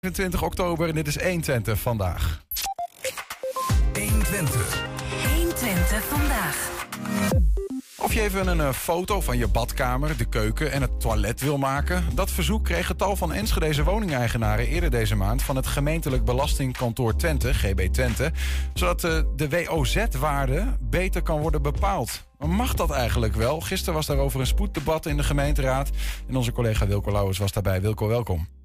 25 oktober en dit is 120 vandaag. 120. 120 vandaag. Of je even een eh, foto van je badkamer, de keuken en het toilet wil maken. Dat verzoek kreeg het tal van Enschedeze woningeigenaren eerder deze maand van het gemeentelijk belastingkantoor Twente, GB Twente, zodat eh, de WOZ-waarde beter kan worden bepaald. Maar mag dat eigenlijk wel? Gisteren was daarover een spoeddebat in de gemeenteraad en onze collega Wilco Lauwers was daarbij. Wilco, welkom.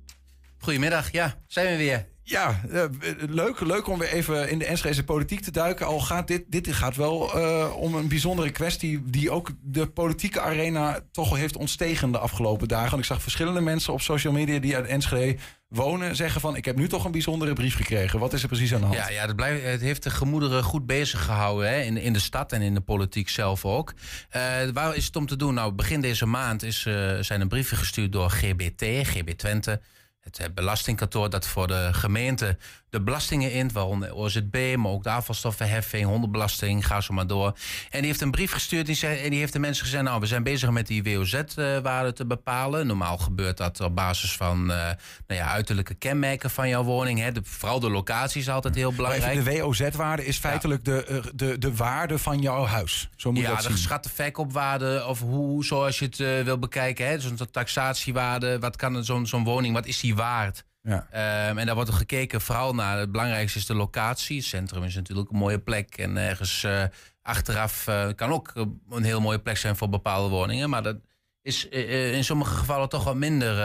Goedemiddag, ja, zijn we weer. Ja, eh, leuk, leuk om weer even in de Enschedeze politiek te duiken. Al gaat dit, dit gaat wel eh, om een bijzondere kwestie die ook de politieke arena toch heeft ontstegen de afgelopen dagen. Want ik zag verschillende mensen op social media die uit Enschede wonen zeggen van ik heb nu toch een bijzondere brief gekregen. Wat is er precies aan de hand? Ja, ja het, blijft, het heeft de gemoederen goed bezig gehouden hè? In, in de stad en in de politiek zelf ook. Uh, waar is het om te doen? Nou, begin deze maand is, zijn er brieven gestuurd door GBT, GB Twente het belastingkantoor dat voor de gemeente de belastingen in, waaronder OZB, maar ook de afvalstoffenheffing, hondenbelasting, ga zo maar door. En die heeft een brief gestuurd die zei, en die heeft de mensen gezegd, nou, we zijn bezig met die WOZ-waarde te bepalen. Normaal gebeurt dat op basis van uh, nou ja, uiterlijke kenmerken van jouw woning. Hè. De, vooral de locatie is altijd heel belangrijk. de WOZ-waarde is feitelijk de, eh, de, de waarde van jouw huis. Zo moet ja, dat de geschatte verkoopwaarde of hoe, zoals je het uh, wil bekijken. Zo'n taxatiewaarde, wat kan zo'n zo'n woning, wat is die waard? Ja. Um, en daar wordt er gekeken vooral naar, het belangrijkste is de locatie. Het centrum is natuurlijk een mooie plek. En ergens uh, achteraf uh, kan ook een heel mooie plek zijn voor bepaalde woningen. Maar dat is uh, in sommige gevallen toch wat minder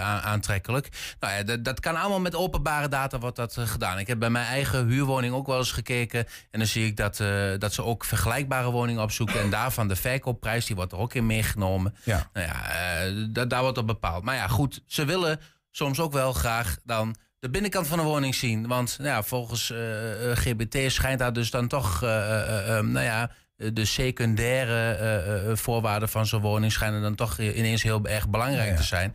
aantrekkelijk. Nou ja, dat, dat, kan allemaal met openbare data wordt dat gedaan. Ik heb bij mijn eigen huurwoning ook wel eens gekeken. En dan zie ik dat, dat ze ook vergelijkbare woningen opzoeken. En daarvan de verkoopprijs, die wordt er ook in meegenomen. Ja. Nou ja, daar wordt op bepaald. Maar ja, goed, ze willen soms ook wel graag dan de binnenkant van de woning zien. Want nou ja, volgens uh, eh, GBT schijnt daar dus dan toch, uh, uh, nou ja, de secundaire voorwaarden van zo'n woning schijnen dan toch ineens heel erg belangrijk te zijn.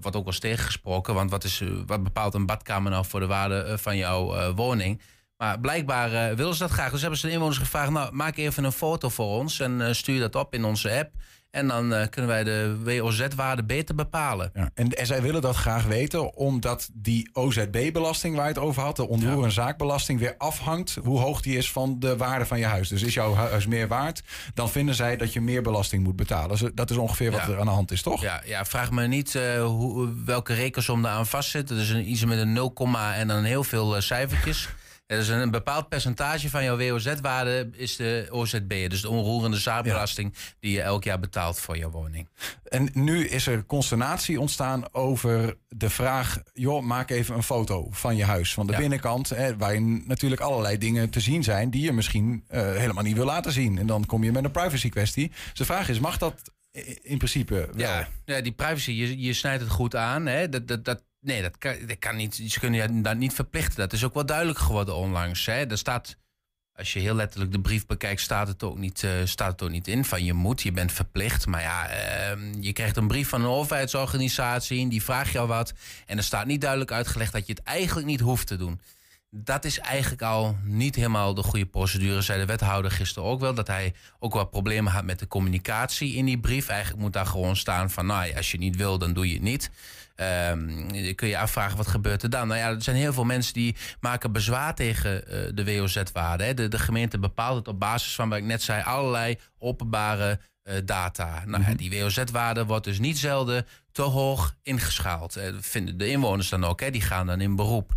Wordt ook wel eens tegengesproken, want wat, is, wat bepaalt een badkamer nou voor de waarde van jouw woning? Maar blijkbaar willen ze dat graag. Dus hebben ze de inwoners gevraagd, nou maak even een foto voor ons en stuur dat op in onze app. En dan uh, kunnen wij de WOZ-waarde beter bepalen. Ja, en, en, zij willen dat graag weten, omdat die OZB-belasting waar je het over had, de onroerende zaakbelasting, weer afhangt hoe hoog die is van de waarde van je huis. Dus is jouw huis meer waard, dan vinden zij dat je meer belasting moet betalen. Dus dat is ongeveer wat er aan de hand is, toch? Ja, ja vraag me niet uh, hoe, welke rekensom daar aan vastzit. Dat is een, iets met een 0, en dan heel veel uh, cijfertjes. Dus een bepaald percentage van jouw WOZ-waarde is de OZB, dus de onroerende zaakbelasting die je elk jaar betaalt voor jouw woning. En nu is er consternatie ontstaan over de vraag: joh, maak even een foto van je huis, van de binnenkant, hè, waarin natuurlijk allerlei dingen te zien zijn die je misschien uh, helemaal niet wil laten zien. En dan kom je met een privacy kwestie. Dus de vraag is: mag dat in principe wel? Ja, ja die privacy, je, je snijdt het goed aan. Hè? Dat, dat, dat, Nee, dat kan, dat kan niet. Ze kunnen je daar niet verplichten. Dat is ook wel duidelijk geworden onlangs. Hè. Er staat, als je heel letterlijk de brief bekijkt, staat het ook niet, uh, staat het ook niet in. Van je moet, je bent verplicht. Maar ja, uh, je krijgt een brief van een overheidsorganisatie. En die vraagt jou wat. En er staat niet duidelijk uitgelegd dat je het eigenlijk niet hoeft te doen. Dat is eigenlijk al niet helemaal de goede procedure, zei de wethouder gisteren ook wel. Dat hij ook wel problemen had met de communicatie in die brief. Eigenlijk moet daar gewoon staan van, nou als je niet wil, dan doe je het niet. Um, kun je afvragen, wat gebeurt er dan? Nou ja, er zijn heel veel mensen die maken bezwaar tegen uh, de WOZ-waarde. De, de gemeente bepaalt het op basis van, wat ik net zei, allerlei openbare uh, data. Nou, mm Die WOZ-waarde wordt dus niet zelden te hoog ingeschaald. Uh, vinden de inwoners dan ook, hè? die gaan dan in beroep.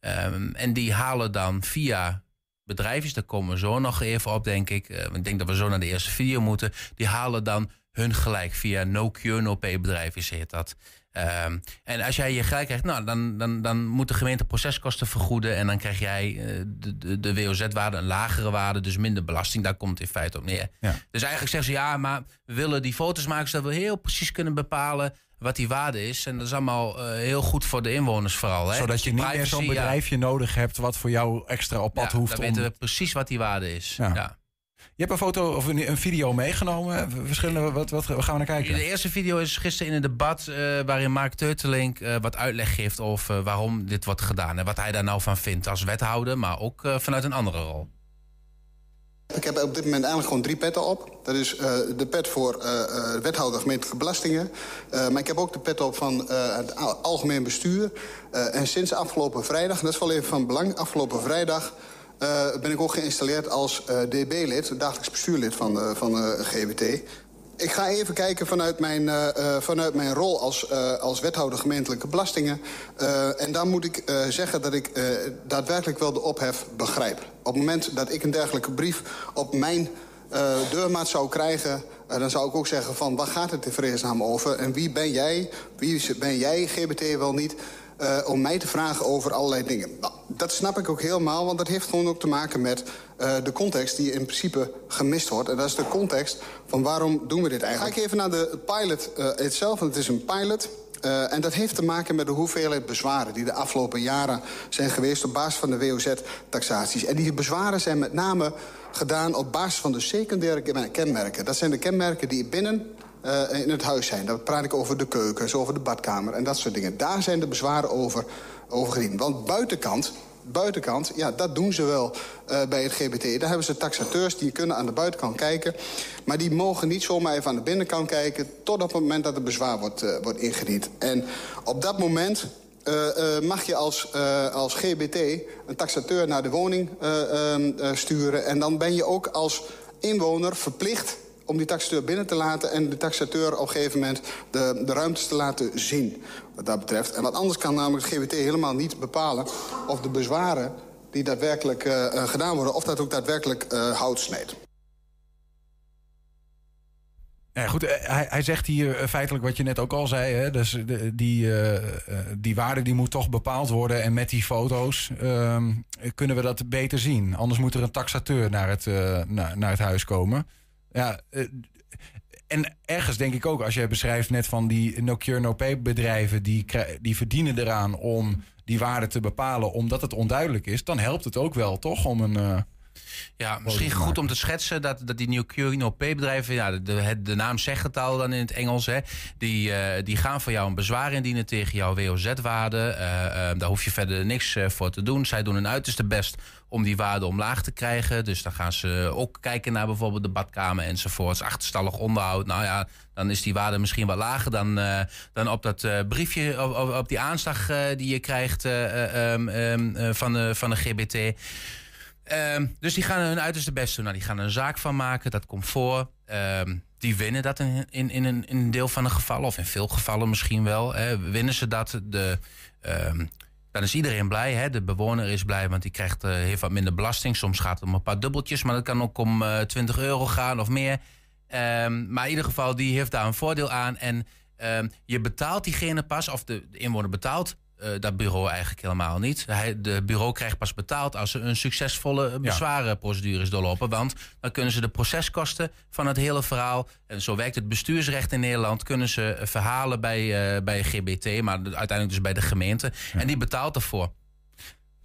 Um, en die halen dan via bedrijfjes, daar komen we zo nog even op, denk ik. Ik denk dat we zo naar de eerste video moeten. Die halen dan hun gelijk via no cure no pay bedrijfjes heet dat. Um, en als jij je gelijk krijgt, nou, dan, dan, dan moet de gemeente proceskosten vergoeden. En dan krijg jij uh, de, de, de WOZ-waarde, een lagere waarde, dus minder belasting. Daar komt in feite op neer. Ja. Dus eigenlijk zeggen ze ja, maar we willen die foto's maken zodat we heel precies kunnen bepalen wat die waarde is. En dat is allemaal uh, heel goed voor de inwoners vooral. Hè? Zodat je niet meer zo'n bedrijfje ja. nodig hebt wat voor jou extra op pad ja, hoeft. Dan om... weten we precies wat die waarde is. ja. Je hebt een foto of een, een video meegenomen. Verschillende, wat, wat gaan we naar kijken? De eerste video is gisteren in een debat uh, waarin Mark Teutelink uh, wat uitleg geeft over uh, waarom dit wordt gedaan. En wat hij daar nou van vindt als wethouder, maar ook vanuit een andere rol. Ik heb op dit moment eigenlijk gewoon drie petten op. Dat is uh, de pet voor uh, uh, wethouder gemeentelijke belastingen. maar ik heb ook de pet op van het algemeen bestuur. en sinds afgelopen vrijdag, dat is wel even van belang... afgelopen vrijdag ben ik ook geïnstalleerd als DB-lid... dagelijks bestuurlid van, van GWT. Ik ga even kijken vanuit mijn, uh, vanuit mijn rol als, uh, als wethouder gemeentelijke belastingen. Uh, en dan moet ik zeggen dat ik daadwerkelijk wel de ophef begrijp. Op het moment dat ik een dergelijke brief op mijn deurmaat zou krijgen... dan zou ik ook zeggen van waar gaat het in vredesnaam over? En wie ben jij, wie ben jij, GBT wel niet... Uh, om mij te vragen over allerlei dingen. Nou, dat snap ik ook helemaal, want dat heeft gewoon ook te maken met uh, de context die in principe gemist wordt. En dat is de context van waarom doen we dit eigenlijk. Ga ik even naar de pilot uh, itself, want het is een pilot. En dat heeft te maken met de hoeveelheid bezwaren... die de afgelopen jaren zijn geweest op basis van de WOZ-taxaties. En die bezwaren zijn met name gedaan op basis van de secundaire kenmerken. Dat zijn de kenmerken die binnen uh, in het huis zijn. Dan praat ik over de keuken, over de badkamer en dat soort dingen. Daar zijn de bezwaren over, over gediend. Want buitenkant, buitenkant, ja, dat doen ze wel uh, bij het GBT. Daar hebben ze taxateurs die kunnen aan de buitenkant kijken. Maar die mogen niet zomaar even aan de binnenkant kijken... tot op het moment dat het bezwaar wordt, uh, wordt ingediend. En op dat moment mag je als, als GBT een taxateur naar de woning sturen. En dan ben je ook als inwoner verplicht om die taxateur binnen te laten... en de taxateur op een gegeven moment de, de ruimtes te laten zien. Wat dat betreft. En wat anders kan namelijk het GWT helemaal niet bepalen... of de bezwaren die daadwerkelijk uh, gedaan worden... of dat ook daadwerkelijk uh, hout snijdt. Ja, goed, hij, hij zegt hier feitelijk wat je net ook al zei. Hè? Dus de, die, die waarde die moet toch bepaald worden. En met die foto's uh, kunnen we dat beter zien. Anders moet er een taxateur naar het, naar, naar het huis komen. Ja, uh, en ergens denk ik ook, als je beschrijft net van die no-cure, no-pay bedrijven, die, die verdienen eraan om die waarde te bepalen, omdat het onduidelijk is, dan helpt het ook wel, toch? Om een. Ja, misschien goed om te schetsen dat, dat die New no Pay bedrijven, ja, de, de, de, naam zegt het al dan in het Engels, hè, die, uh, die gaan voor jou een bezwaar indienen tegen jouw WOZ-waarde. Uh, daar hoef je verder niks voor te doen. Zij doen hun uiterste best om die waarde omlaag te krijgen. Dus dan gaan ze ook kijken naar bijvoorbeeld de badkamer enzovoorts. Achterstallig onderhoud. Nou ja, dan is die waarde misschien wat lager dan, dan op dat briefje, op, op, die aanslag die je krijgt um, um, van, de, van de GBT. Um, dus die gaan hun uiterste best doen. Nou, die gaan er een zaak van maken, dat komt voor. die winnen dat in, in, in, een, deel van de gevallen, of in veel gevallen misschien wel. Hè. Winnen ze dat, de, dan is iedereen blij. Hè? De bewoner is blij, want die krijgt uh, heeft wat minder belasting. Soms gaat het om een paar dubbeltjes, maar dat kan ook om uh, eh, 20 euro gaan of meer. Maar in ieder geval, die heeft daar een voordeel aan. En je betaalt diegene pas, of de inwoner betaalt uh, dat bureau eigenlijk helemaal niet. Hij, de bureau krijgt pas betaald als er een succesvolle bezwarenprocedure is doorlopen. Want dan kunnen ze de proceskosten van het hele verhaal. En zo werkt het bestuursrecht in Nederland. Kunnen ze verhalen bij, uh, bij GBT, maar uiteindelijk dus bij de gemeente. En die betaalt ervoor.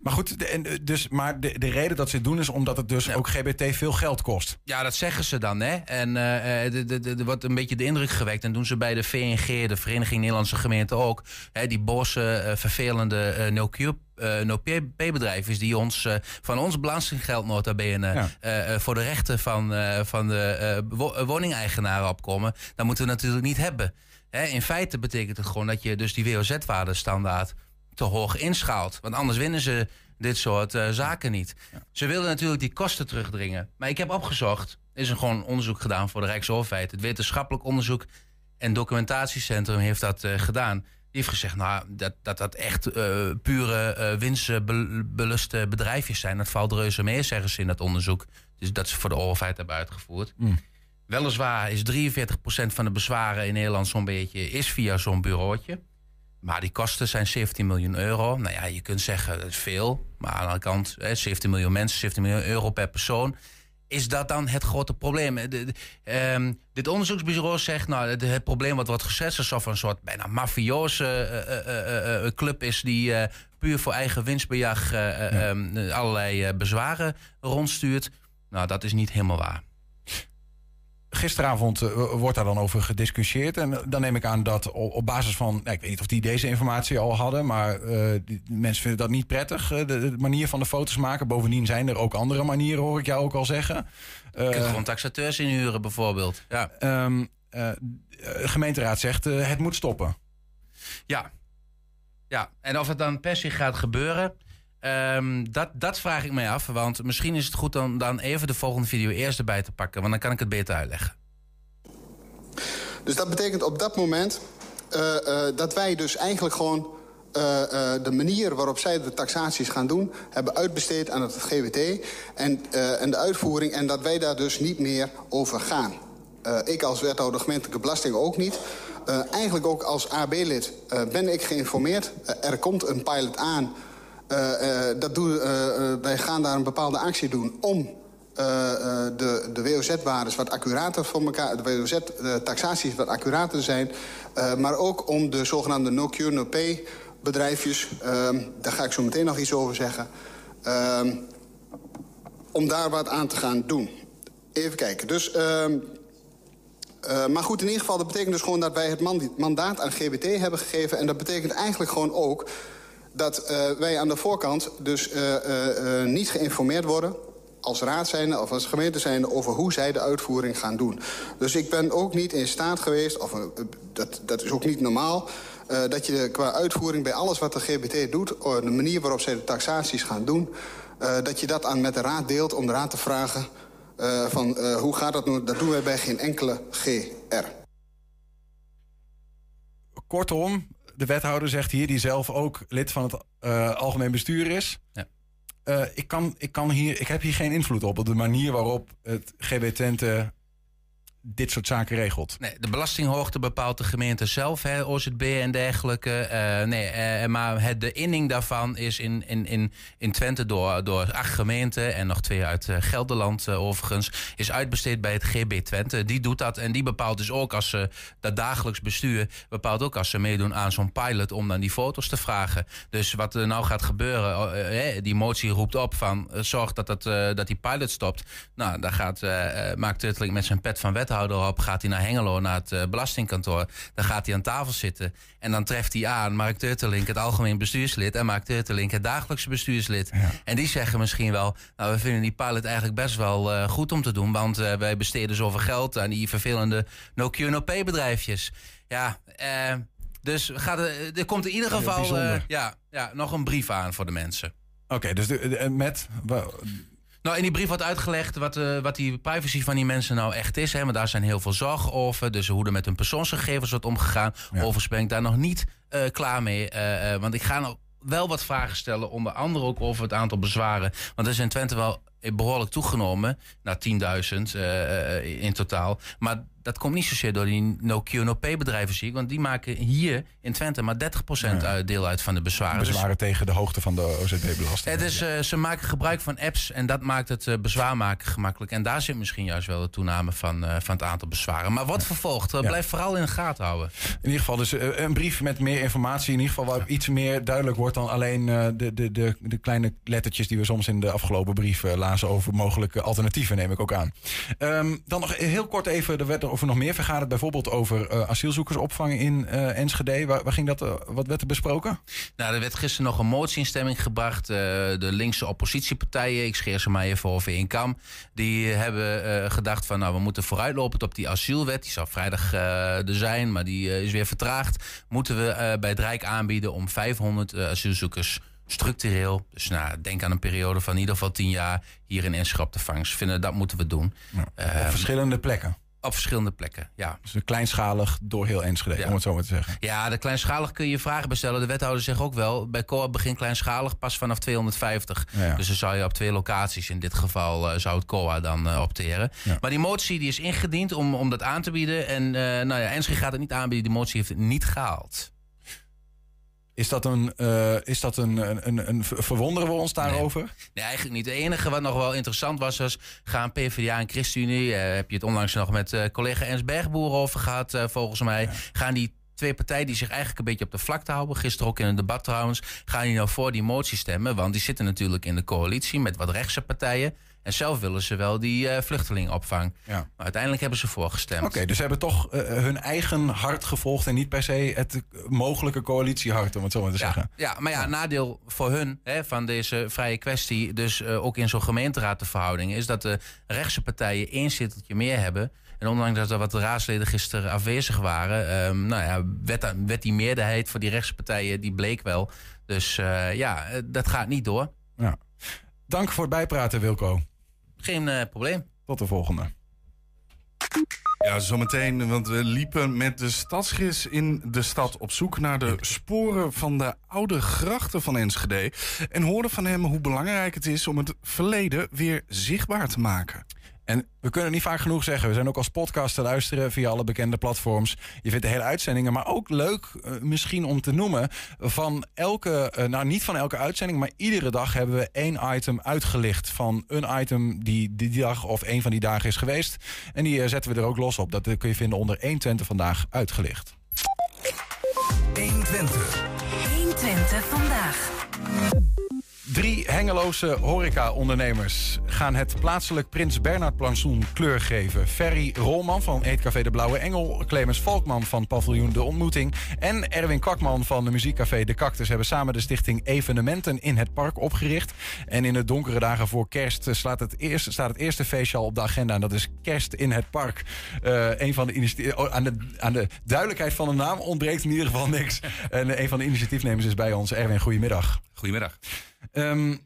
Maar goed, en eh, dus, maar de, de reden dat ze het doen is omdat het dus ook GBT veel geld kost. Ja, dat zeggen ze dan. Hè? En uh, er wordt een beetje de indruk gewekt. En doen ze bij de VNG, de Vereniging Nederlandse Gemeenten ook. Hè, die bosse, uh, vervelende uh, no-cure uh, no-pay-bedrijf is die ons uh, van ons belastinggeld nota bene ja. uh, voor de rechten van, van de wo woningeigenaren opkomen. Dat moeten we natuurlijk niet hebben. Hè, in feite betekent het gewoon dat je dus die WOZ-waarde standaard te hoog inschaalt. Want anders winnen ze dit soort uh, zaken niet. Ja. Ze willen natuurlijk die kosten terugdringen. Maar ik heb opgezocht, er is een gewoon onderzoek gedaan voor de Rijksoverheid. Het wetenschappelijk onderzoek en documentatiecentrum heeft dat uh, gedaan. Die heeft gezegd nou, dat dat, dat echt uh, pure winstbeluste bedrijfjes zijn. Dat valt reuze mee, zeggen ze in dat onderzoek. Dus dat ze voor de overheid hebben uitgevoerd. Mm. Weliswaar is 43% van de bezwaren in Nederland zo'n beetje is via zo'n bureautje. Maar die kosten zijn 17 miljoen euro. Nou ja, je kunt zeggen dat is veel. Maar aan de andere kant, 17 miljoen mensen, 17 miljoen euro per persoon. Is dat dan het grote probleem? De, de, um, dit onderzoeksbureau zegt, nou, het, het, probleem wat wordt geschetst is alsof een soort bijna mafioze uh, uh, club is die puur voor eigen winstbejag ja. um, allerlei bezwaren rondstuurt. Nou, dat is niet helemaal waar. Gisteravond eh, wordt daar dan over gediscussieerd. En dan neem ik aan dat op, op basis van... Nou, ik weet niet of die deze informatie al hadden... maar eh, die, mensen vinden dat niet prettig, eh, de, de manier van de foto's maken. Bovendien zijn er ook andere manieren, hoor ik jou ook al zeggen. Je kunt gewoon taxateurs inhuren bijvoorbeeld. Ja. Ehm, de gemeenteraad zegt het moet stoppen. Ja. ja, en of het dan per se gaat gebeuren... Um, dat, dat vraag ik mij af. Want misschien is het goed om dan even de volgende video eerst erbij te pakken. Want dan kan ik het beter uitleggen. Dus dat betekent op dat moment uh, uh, dat wij dus eigenlijk gewoon uh, de manier waarop zij de taxaties gaan doen... hebben uitbesteed aan het GWT en, en de uitvoering... en dat wij daar dus niet meer over gaan. ik als wethouder gemeentelijke belasting ook niet... eigenlijk ook als AB-lid ben ik geïnformeerd. er komt een pilot aan dat doen, uh, wij gaan daar een bepaalde actie doen om de, de WOZ-waardes wat accurater voor elkaar... de WOZ-taxaties wat accurater zijn... maar ook om de zogenaamde no-cure, no-pay bedrijfjes... Ehm, daar ga ik zo meteen nog iets over zeggen... Ehm, om daar wat aan te gaan doen. Even kijken. Dus... Ehm, maar goed, in ieder geval, dat betekent dus gewoon dat wij het mandaat aan GBT hebben gegeven. En dat betekent eigenlijk gewoon ook dat uh, wij aan de voorkant dus uh, uh, niet geïnformeerd worden als raad zijnde of als gemeente zijnde over hoe zij de uitvoering gaan doen. Dus ik ben ook niet in staat geweest, of dat, dat is ook niet normaal... dat je qua uitvoering bij alles wat de GBT doet... de manier waarop zij de taxaties gaan doen... dat je dat aan met de raad deelt om de raad te vragen... van hoe gaat dat nu? Dat doen wij bij geen enkele GR. Kortom, de wethouder zegt hier, die zelf ook lid van het uh, algemeen bestuur is. Ja. Uh, ik, kan, ik, kan hier, ik heb hier geen invloed op, op de manier waarop het GB Twente dit soort zaken regelt. Nee, de belastinghoogte bepaalt de gemeente zelf, hè, OZB en dergelijke. Uh, nee, uh, maar het, de inning daarvan is in, in, in, in Twente door, door acht gemeenten en nog twee uit uh, Gelderland overigens, is uitbesteed bij het GB Twente. Die doet dat en die bepaalt dus ook als ze dat dagelijks bestuur, bepaalt ook als ze meedoen aan zo'n pilot om dan die foto's te vragen. Dus wat er nou gaat gebeuren, die motie roept op van zorg dat, dat, dat die pilot stopt. Nou, daar gaat Mark Turteling met zijn pet van wet wethouder op, gaat hij naar Hengelo, naar het uh, belastingkantoor. Dan gaat hij aan tafel zitten en dan treft hij aan Mark Turtelink, het algemeen bestuurslid, en Mark Turtelink, het dagelijkse bestuurslid. En die zeggen misschien wel, nou we vinden die pilot eigenlijk best wel uh, goed om te doen, want uh, wij besteden zoveel geld aan die vervelende no-Q, no-pay bedrijfjes. Ja, dus gaat er, er komt in ieder geval ja, ja, nog een brief aan voor de mensen. Oké, dus de, met nou, in die brief wordt uitgelegd wat, uh, wat die privacy van die mensen nou echt is. Hè, maar daar zijn heel veel zorgen over. Dus hoe er met hun persoonsgegevens wordt omgegaan. Ja. Overigens ben ik daar nog niet uh, klaar mee. Uh, want ik ga nog wel wat vragen stellen. Onder andere ook over het aantal bezwaren. Want er in Twente wel behoorlijk toegenomen. Naar 10.000 in totaal. Maar dat komt niet zozeer door die no-Q, no-pay bedrijven, zie ik. Want die maken hier in Twente maar 30% ja. deel uit van de bezwaren. Bezwaren dus, tegen de hoogte van de OZB-belasting. Het is, uh, ze maken gebruik van apps en dat maakt het uh, bezwaar maken gemakkelijk. En daar zit misschien juist wel de toename van, uh, van het aantal bezwaren. Maar wat ja. vervolgt? Ja. Blijf vooral in de gaten houden. In ieder geval dus een brief met meer informatie. In ieder geval waar iets meer duidelijk wordt dan alleen de, de, de, de kleine lettertjes... die we soms in de afgelopen brief lazen over mogelijke alternatieven, neem ik ook aan. Um, dan nog heel kort even, de wet over nog meer vergaat het bijvoorbeeld over uh, asielzoekersopvang in uh, Enschede. Waar, waar, ging dat, uh, wat werd er besproken? Nou, er werd gisteren nog een motie in stemming gebracht. de linkse oppositiepartijen, ik scheer ze maar even over in kam, die hebben gedacht van nou, we moeten vooruitlopend op die asielwet. Die zou vrijdag er zijn, maar die is weer vertraagd. Moeten we bij het Rijk aanbieden om 500 asielzoekers structureel, dus nou, denk aan een periode van in ieder geval tien jaar hier in Enschede te vangen. Ze vinden dat moeten we doen. Ja, op uh, verschillende plekken. Op verschillende plekken, ja. Dus kleinschalig door heel Enschede, ja. om het zo maar te zeggen. Ja, de kleinschalig kun je vragen bestellen. De wethouder zegt ook wel, bij COA begint kleinschalig pas vanaf 250. Ja. Dus dan zou je op twee locaties, in dit geval uh, zou het COA dan uh, opteren. Ja. Maar die motie die is ingediend om, om dat aan te bieden. En uh, nou ja, Enschede gaat het niet aanbieden. Die motie heeft het niet gehaald. Is dat een, uh, is dat een, een, een, verwonderen we ons daarover? Nee. nee. eigenlijk niet. Het enige wat nog wel interessant was, was gaan PvdA en ChristenUnie, uh, heb je het onlangs nog met uh, collega Ernst Bergboer over gehad, volgens mij, ja. gaan die twee partijen die zich eigenlijk een beetje op de vlakte houden. Gisteren ook in een debat trouwens. Gaan die nou voor die motie stemmen? Want die zitten natuurlijk in de coalitie met wat rechtse partijen. En zelf willen ze wel die uh, vluchtelingenopvang. Ja. Maar uiteindelijk hebben ze voorgestemd. Oké, dus ze hebben toch uh, hun eigen hart gevolgd en niet per se het mogelijke coalitiehart, om het zo maar te ja, zeggen. Ja, maar ja, nadeel voor hun hè, van deze vrije kwestie, dus uh, ook in zo'n gemeenteraad de verhouding, is dat de rechtse partijen één zeteltje meer hebben. En ondanks dat er wat raadsleden gisteren afwezig waren, um, nou ja, werd, werd, die meerderheid voor die rechtse partijen, die bleek wel. Dus ja, dat gaat niet door. Ja. Dank voor het bijpraten, Wilco. Geen uh, probleem. Tot de volgende. Ja, zometeen, want we liepen met de stadsgids in de stad op zoek naar de sporen van de oude grachten van Enschede. En hoorden van hem hoe belangrijk het is om het verleden weer zichtbaar te maken. En we kunnen niet vaak genoeg zeggen. We zijn ook als podcast te luisteren via alle bekende platforms. Je vindt de hele uitzendingen, maar ook leuk uh, misschien om te noemen. Van elke, uh, nou niet van elke uitzending, maar iedere dag hebben we één item uitgelicht. Van een item die die dag of een van die dagen is geweest. En die uh, zetten we er ook los op. Dat kun je vinden onder 120 vandaag uitgelicht. 120. 120 vandaag. Drie Hengeloze horeca-ondernemers gaan het plaatselijk Prins Bernhard plantsoen kleur geven. Ferry Rolman van Eetcafé De Blauwe Engel, Clemens Valkman van Paviljoen De Ontmoeting en Erwin Kwakman van de muziekcafé De Cactus hebben samen de stichting Evenementen in het Park opgericht. En in de donkere dagen voor kerst slaat het eerste, staat het eerste feestje al op de agenda. En dat is Kerst in het Park. Uh, een van de oh, aan, de, aan de duidelijkheid van de naam ontbreekt in ieder geval niks. en een van de initiatiefnemers is bij ons. Erwin, goedemiddag. Goedemiddag. Um,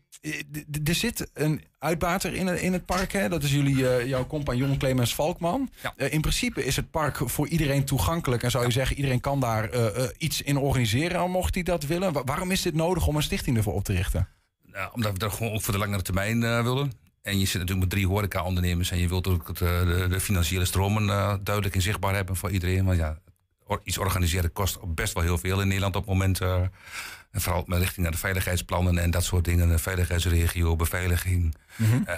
er zit een uitbater in, in het park. Hè? Dat is jullie, uh, jouw compagnon Clemens Valkman. Ja. Uh, in principe is het park voor iedereen toegankelijk. En zou je ja. zeggen, iedereen kan daar uh, iets in organiseren, mocht hij dat willen. Wa waarom is dit nodig om een stichting ervoor op te richten? Nou, omdat we dat gewoon ook voor de langere termijn willen. En je zit natuurlijk met drie horeca-ondernemers. En je wilt ook het, de, de, financiële stromen duidelijk en zichtbaar hebben voor iedereen. Want ja, iets organiseren kost best wel heel veel in Nederland op het moment. En vooral met richting naar de veiligheidsplannen en dat soort dingen. De veiligheidsregio, beveiliging, mm -hmm. uh,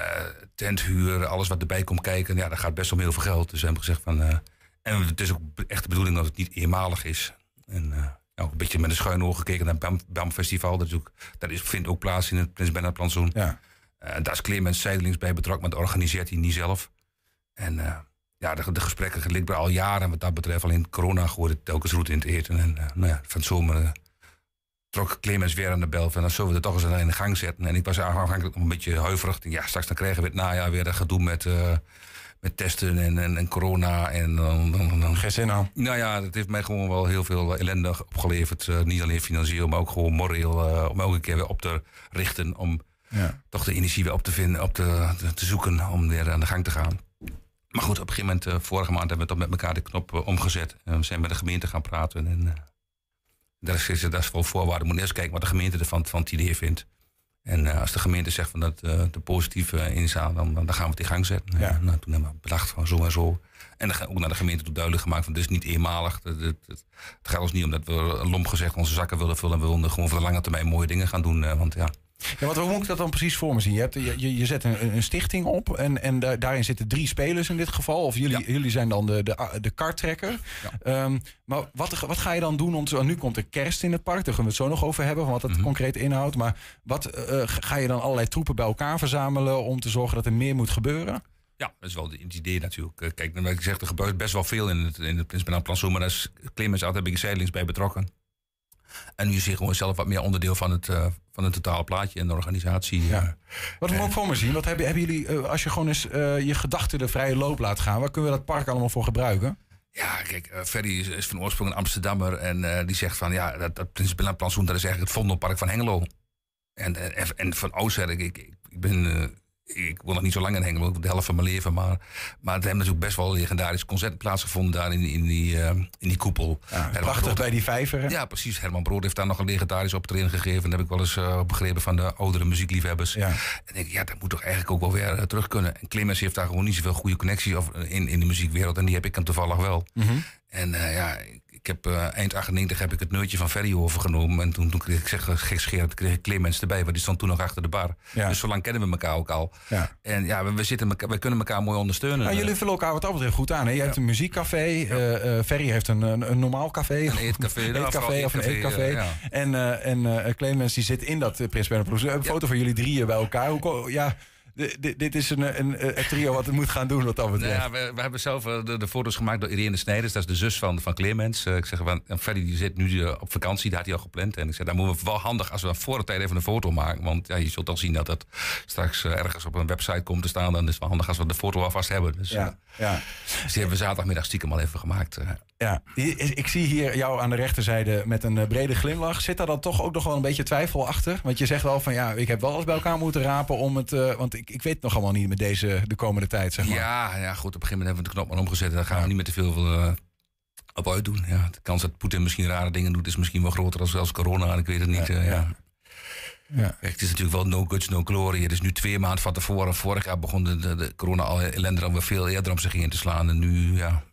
tenthuur, alles wat erbij komt kijken. Ja, dat gaat best om heel veel geld. Dus we hebben gezegd van. Uh, en het is ook echt de bedoeling dat het niet eenmalig is. En uh, nou, een beetje met een schuin oog gekeken naar het BAM, BAM Festival. Dat, is ook, dat is, vindt ook plaats in het Prins Bernhard plantsoen. Ja. daar is Clemens zijdelings bij betrokken, maar dat organiseert hij niet zelf. En ja, de, de gesprekken liggen al jaren wat dat betreft. Alleen corona gooide telkens roet in het eten. En nou ja, van zomer trok Clemens weer aan de bel van dan zullen we het toch eens in de gang zetten. En ik was aanvankelijk een beetje huiverig. Ja, straks dan krijgen we het najaar weer dat gedoe met, uh, met testen en, en, en, corona. En dan, dan, dan, Geen zin aan. Nou ja, dat heeft mij gewoon wel heel veel ellende opgeleverd. Uh, niet alleen financieel, maar ook gewoon moreel. Uh, om elke keer weer op te richten. Om ja. toch de energie weer op te vinden, op te, te, te, zoeken om weer aan de gang te gaan. Maar goed, op een gegeven moment, vorige maand hebben we toch met elkaar de knop omgezet. En we zijn met de gemeente gaan praten. En, dat is, dat is wel voorwaarde. We moeten eerst kijken wat de gemeente ervan van het idee vindt. En uh, als de gemeente zegt van dat uh, de positieve inzaal, dan, dan gaan we het in gang zetten. Ja. Nou, toen hebben we bedacht van zo en zo. En dan ook naar de gemeente toe duidelijk gemaakt van dit is niet eenmalig. Het, het, het, gaat ons niet omdat we lomp gezegd onze zakken willen vullen. We willen gewoon voor de lange termijn mooie dingen gaan doen. Uh, want ja, ja, want hoe moet ik dat dan precies voor me zien? Je, hebt, je, je zet een, een stichting op en, en da daarin zitten drie spelers in dit geval. Of jullie, ja. jullie zijn dan de, de, de. Ja. Um, maar wat, wat ga je dan doen? Om te, nu komt er kerst in het park, daar gaan we het zo nog over hebben, van wat dat mm -hmm. concreet inhoudt. Maar wat uh, ga je dan allerlei troepen bij elkaar verzamelen om te zorgen dat er meer moet gebeuren? Ja, dat is wel het idee natuurlijk. Kijk, wat ik zeg, er gebeurt best wel veel in het, in het Prins Bernhard Plantsoen, maar daar is Clemens altijd heb ik zijdelings bij betrokken. En nu is hij gewoon zelf wat meer onderdeel van het, uh, van het totale plaatje en de organisatie. Ja. Wat moet ik voor me zien? Wat hebben, hebben jullie, uh, als je gewoon eens je gedachten de vrije loop laat gaan, waar kunnen we dat park allemaal voor gebruiken? Ja, kijk, Ferry is, is, van oorsprong een Amsterdammer en die zegt van ja, dat, dat Plantsoen, dat is eigenlijk het Vondelpark van Hengelo. En, en, en van oudsher, ik, ik, ik ben ik woon nog niet zo lang in Hengelo, de helft van mijn leven. Maar, maar er hebben natuurlijk best wel legendarisch concert plaatsgevonden daar in, in, die, uh, in die koepel. Ja, prachtig Brood, bij die vijver. Hè? Ja, precies. Herman Brood heeft daar nog een legendarisch optreden gegeven. Dat heb ik wel eens uh, begrepen van de oudere muziekliefhebbers. Ja. En denk ik, ja, dat moet toch eigenlijk ook wel weer uh, terug kunnen. En Clemens heeft daar gewoon niet zoveel goede connectie of, in, in de muziekwereld. En die heb ik dan toevallig wel. Mm -hmm. En ja, ik ik heb eh, eind 98 heb ik het neurtje van Ferry overgenomen. En toen, toen kreeg ik zeg, gekscherend, kreeg ik Clemens erbij. Want die stond toen nog achter de bar. Ja. Dus zo lang kennen we elkaar ook al. Ja. En ja, we, we, zitten, we kunnen elkaar mooi ondersteunen. Nou, jullie vullen elkaar wat dat betreft goed aan. Hè? Je hebt een muziekcafé. eh, Ferry heeft een, een, een normaal café. Een eetcafé. Een eetcafé of een eetcafé. En, en Clemens die zit in dat uh, Prins Bernhard een foto van jullie drieën bij elkaar. Hoe, ja, di- di- dit is een, een, een trio wat het moet gaan doen wat dat Nou betreft. ja, we, we hebben zelf eh, de, de foto's gemaakt door Irene Snijders. Dat is de zus van, van Clemens. Eh, ik zeg van, en Freddy die zit nu eh, op vakantie, daar had hij al gepland. En ik zei, dan moeten we wel handig als we voor de tijd even een foto maken. Want ja, je zult al zien dat dat straks eh, ergens op een website komt te staan. Dan is het wel handig als we de foto alvast hebben. Dus, Ja, eh, ja. dus die hebben we zaterdagmiddag stiekem al even gemaakt. eh. Ja, ik zie hier jou aan de rechterzijde met een eh, brede glimlach. Zit daar dan toch ook nog wel een beetje twijfel achter? Want je zegt wel van ja, ik heb wel eens bij elkaar moeten rapen om het. eh, want ik, ik weet het nog allemaal niet met deze de komende tijd, zeg maar. Ja, ja, goed. Op een gegeven moment hebben we de knop maar omgezet. En daar gaan we niet meer te veel eh, op uitdoen. Ja, de kans dat Poetin misschien rare dingen doet... is misschien wel groter dan zelfs corona. Ik weet het niet. Ja, eh, ja. ja. Ja. Kijk, het is natuurlijk wel no guts, no glory. Het is nu twee maanden van tevoren. Vorig jaar begon de, de, de corona al ellende alweer veel eerder om zich heen te slaan. En nu, ja...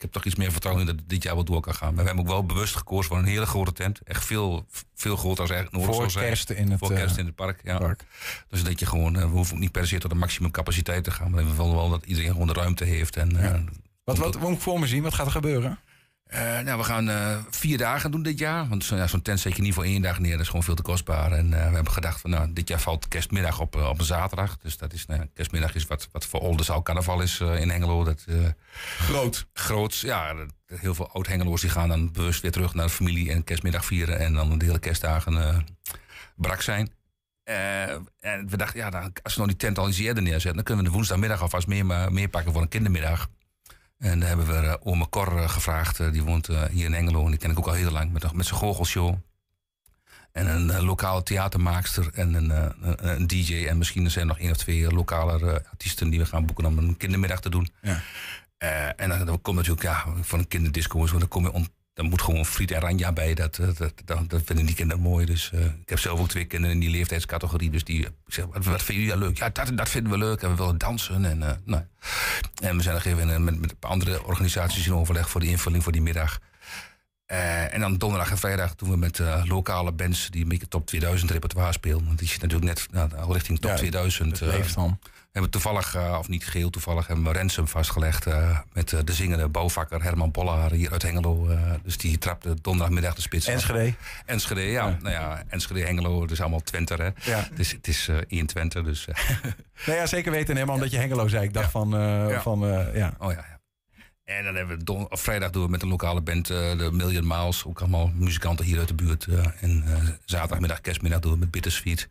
Ik heb toch iets meer vertrouwen in dat het dit jaar wel door kan gaan. Maar we hebben ook wel bewust gekozen voor een hele grote tent. Echt veel, veel groter als eigenlijk nodig Voor zou zijn. kerst in het Voor kerst eh, in het park, ja. park. Dus dat je gewoon, eh, we hoeven ook niet per se tot de maximum capaciteit te gaan. Maar we willen wel dat iedereen gewoon de ruimte heeft. En, eh, Wat, wat, wat moet ik voor me zien? Wat gaat er gebeuren? Eh, nou, we gaan eh, vier dagen doen dit jaar. Want zo- ja, zo'n tent zet je niet voor één dag neer. Dat is gewoon veel te kostbaar. En eh, we hebben gedacht, van, nou, dit jaar valt kerstmiddag op, op een zaterdag. Dus dat is, nou, kerstmiddag is wat, wat voor Oldenzaal carnaval is in Hengelo. Dat, Groot. groots. Ja, dat- heel veel oud-Hengeloers die gaan dan bewust weer terug naar de familie en kerstmiddag vieren. En dan de hele kerstdagen brak zijn. En we dachten, ja, dan, als we nou die tent al iets eerder neerzetten, dan kunnen we de woensdagmiddag alvast meer, meer pakken voor een kindermiddag. En dan hebben we uh, Ome Cor eh, gevraagd. eh, die woont eh, hier in Engelo. En die ken ik ook al heel lang. Met, met zijn goochelshow. En een eh, lokale theatermaakster. En een, eh, een, DJ. En misschien zijn er nog één of twee eh, lokale eh, artiesten die we gaan boeken om een kindermiddag te doen. Ja. Eh, en dan, dan komt natuurlijk, ja, voor een kinderdisco. Dan, kom je dan moet gewoon Friet en Ranja bij. Dat, eh, dat, dat, dat vinden die kinderen mooi. Dus eh, ik heb zelf ook twee kinderen in die leeftijdscategorie. Dus die zeg, wat, wat vinden jullie leuk? Ja, dat, dat vinden we leuk. En we willen dansen. En, eh, nou. en we zijn nog even met, met een paar andere organisaties in overleg voor die invulling voor die middag. En dan donderdag en vrijdag doen we met lokale bands die een beetje top 2000 repertoire spelen. Want die zit natuurlijk net nou, al richting top Ja, 2000. Het eh, leeft dan. We hebben toevallig, eh, of niet geheel toevallig, hebben we Ransom vastgelegd eh, met eh, de zingende bouwvakker Herman Bollaar hier uit Hengelo. dus die trapte donderdagmiddag de spits. Enschede. Enschede, ja. Ja. Nou ja, Enschede, Hengelo, is allemaal Twente, hè. Ja. Het is, het is in Twente, dus... Nou ja, zeker weten, helemaal omdat je Hengelo zei. Ik dacht van, Ja. van ja. oh ja, ja. En dan hebben we don- of vrijdag doen we met een lokale band de Million Miles. Ook allemaal muzikanten hier uit de buurt. en zaterdagmiddag, kerstmiddag doen we met Bittersweet.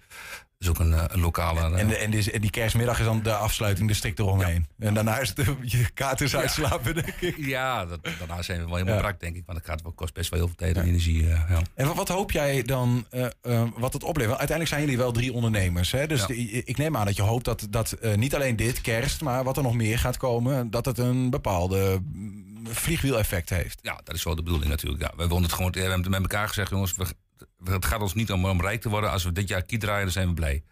Is ook een, eh, een lokale... eh, En, de- en, die, en die kerstmiddag is dan de afsluiting, de strikt eromheen. En daarna is het je kaart is uitslapen, denk ik. ja, dat, daarna zijn we wel helemaal Ja. brak, denk ik. Want het gaat wel, kost best wel heel veel tijd en energie. eh, ja. En wat, wat hoop jij dan, eh, eh, wat het oplevert? Uiteindelijk zijn jullie wel drie ondernemers. Hè? Dus Ja. de- ik neem aan dat je hoopt dat, dat eh, niet alleen dit, kerst, maar wat er nog meer gaat komen, dat het een bepaalde mm, vliegwiel-effect heeft. ja, dat is wel de bedoeling natuurlijk. Ja, we willen het gewoon, we hebben met elkaar gezegd, jongens. We- het gaat ons niet om, om rijk te worden. Als we dit jaar kiet draaien, dan zijn we blij.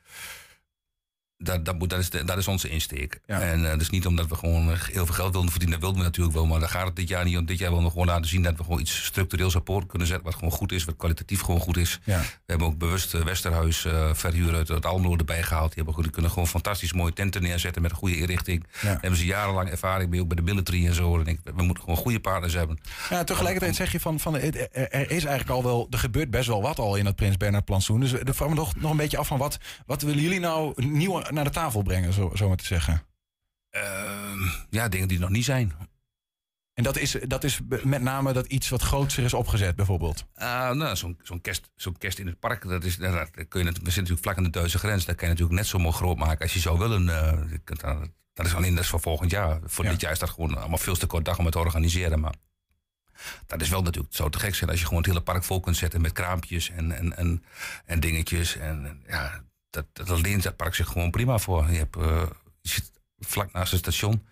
Dat, dat, moet, dat, is, de- dat is onze insteek. Ja. En uh, dus niet omdat we gewoon eh, heel veel geld willen verdienen. Dat wilden we natuurlijk wel. Maar daar gaat het dit jaar niet om. Dit jaar willen we gewoon laten zien dat we gewoon iets structureels op poort kunnen zetten. Wat gewoon goed is, wat kwalitatief gewoon goed is. Ja. We hebben ook bewust eh, Westerhuis uh, verhuur uit het Almelo erbij gehaald. Die, hebben, goed- die kunnen gewoon fantastisch mooie tenten neerzetten met een goede inrichting. Ja. Daar hebben ze jarenlang ervaring mee, ook bij de military en zo. En ik, we moeten gewoon goede partners hebben. Ja, tegelijkertijd zeg je van, van er is eigenlijk al wel, er gebeurt best wel wat al in het Prins Bernhard plantsoen. Dus vraag me nog, nog een beetje af van wat, wat willen jullie nou nieuw naar de tafel brengen, zo, zo maar te zeggen. Ehm, ja, dingen die er nog niet zijn. En dat is, dat is met name dat iets wat grootser is opgezet, bijvoorbeeld. Uh, nou, zo'n zo'n kerst, zo'n kerst in het park, dat is, dat, kun je, we zitten natuurlijk vlak aan de Duitse grens. Dat kan je natuurlijk net zo mooi groot maken als je zou willen. Uh, dat, is alleen dat is voor volgend jaar. Voor Ja. dit jaar is dat gewoon allemaal veel te kort dag om het te organiseren. Maar dat is wel natuurlijk, het zou te gek zijn als je gewoon het hele park vol kunt zetten met kraampjes en, en, en, en dingetjes. En ja, dat, dat leent dat park zich gewoon prima voor. Je, hebt, uh, je zit vlak naast het station.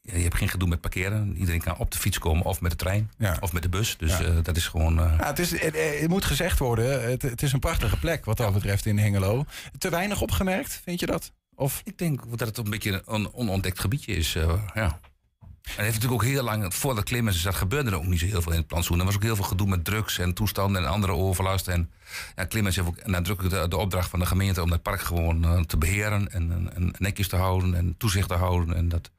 Je hebt geen gedoe met parkeren. Iedereen kan op de fiets komen of met de trein Ja. of met de bus. Dus Ja. uh, dat is gewoon. Uh, Ja, het, is, het, het moet gezegd worden, het, het is een prachtige plek wat dat betreft in Hengelo. Te weinig opgemerkt, vind je dat? Of Ik denk dat het een beetje een onontdekt gebiedje is. Uh, ja. En heeft natuurlijk ook heel lang, voordat Clemens is, dat gebeurde er ook niet zo heel veel in het plantsoen. Er was ook heel veel gedoe met drugs en toestanden en andere overlast. En ja, Clemens heeft ook nadrukkelijk de, de opdracht van de gemeente om dat park gewoon eh, te beheren en, en, netjes te houden en toezicht te houden. En dat,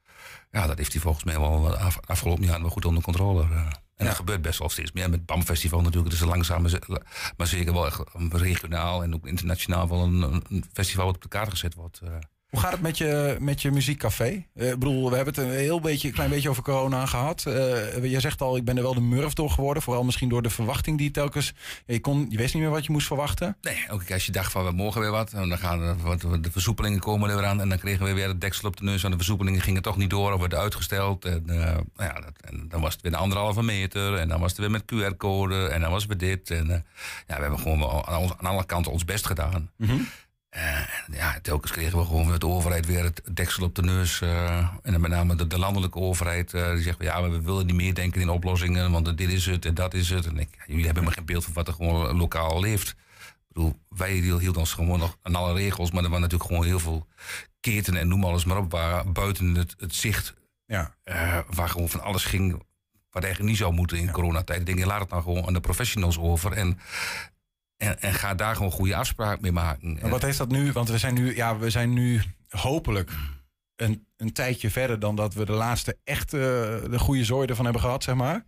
ja, dat heeft hij volgens mij wel af, afgelopen jaar wel goed onder controle. eh. En dat gebeurt best wel steeds meer. Met het BAM Festival natuurlijk. Het is een langzaam, maar ze- maar zeker wel echt regionaal en ook internationaal wel een, een- een festival wat op de kaart gezet wordt. Hoe gaat het met je, met je muziekcafé? Eh, ik bedoel, we hebben het een heel beetje, klein beetje over corona gehad. Eh je zegt al, ik ben er wel de murf door geworden. Vooral misschien door de verwachting die telkens... Je, kon, je wist niet meer wat je moest verwachten. Nee, keer als je dacht van we mogen weer wat, en dan gaan er wat, de versoepelingen komen er weer aan. En dan kregen we weer het deksel op de neus. En de versoepelingen gingen toch niet door of werden uitgesteld. En, eh, nou ja, dat, en dan was het weer een anderhalve meter. En dan was het weer met QR-code. En dan was het weer dit. En ja, we hebben gewoon aan, ons- aan alle kanten ons best gedaan. Eh, ja, telkens kregen we gewoon de overheid weer het deksel op de neus. eh, en dan met name de, de landelijke overheid. eh, die zegt, van, ja, we willen niet meer denken in oplossingen. Want dit is het en dat is het. En ik, ja, jullie hebben maar geen beeld van wat er gewoon lokaal leeft. Ik bedoel, wij hielden ons gewoon nog aan alle regels. Maar er waren natuurlijk gewoon heel veel ketenen en noem alles maar op. Waar buiten het, het zicht, Ja. waar gewoon van alles ging. Wat eigenlijk niet zou moeten in coronatijd. Ik denk, je laat het nou gewoon aan de professionals over. En, en, en ga daar gewoon goede afspraken mee maken. Maar wat heeft dat nu? Want we zijn nu, ja, we zijn nu hopelijk een, een tijdje verder dan dat we de laatste echt eh, de goede zooi ervan hebben gehad, zeg maar.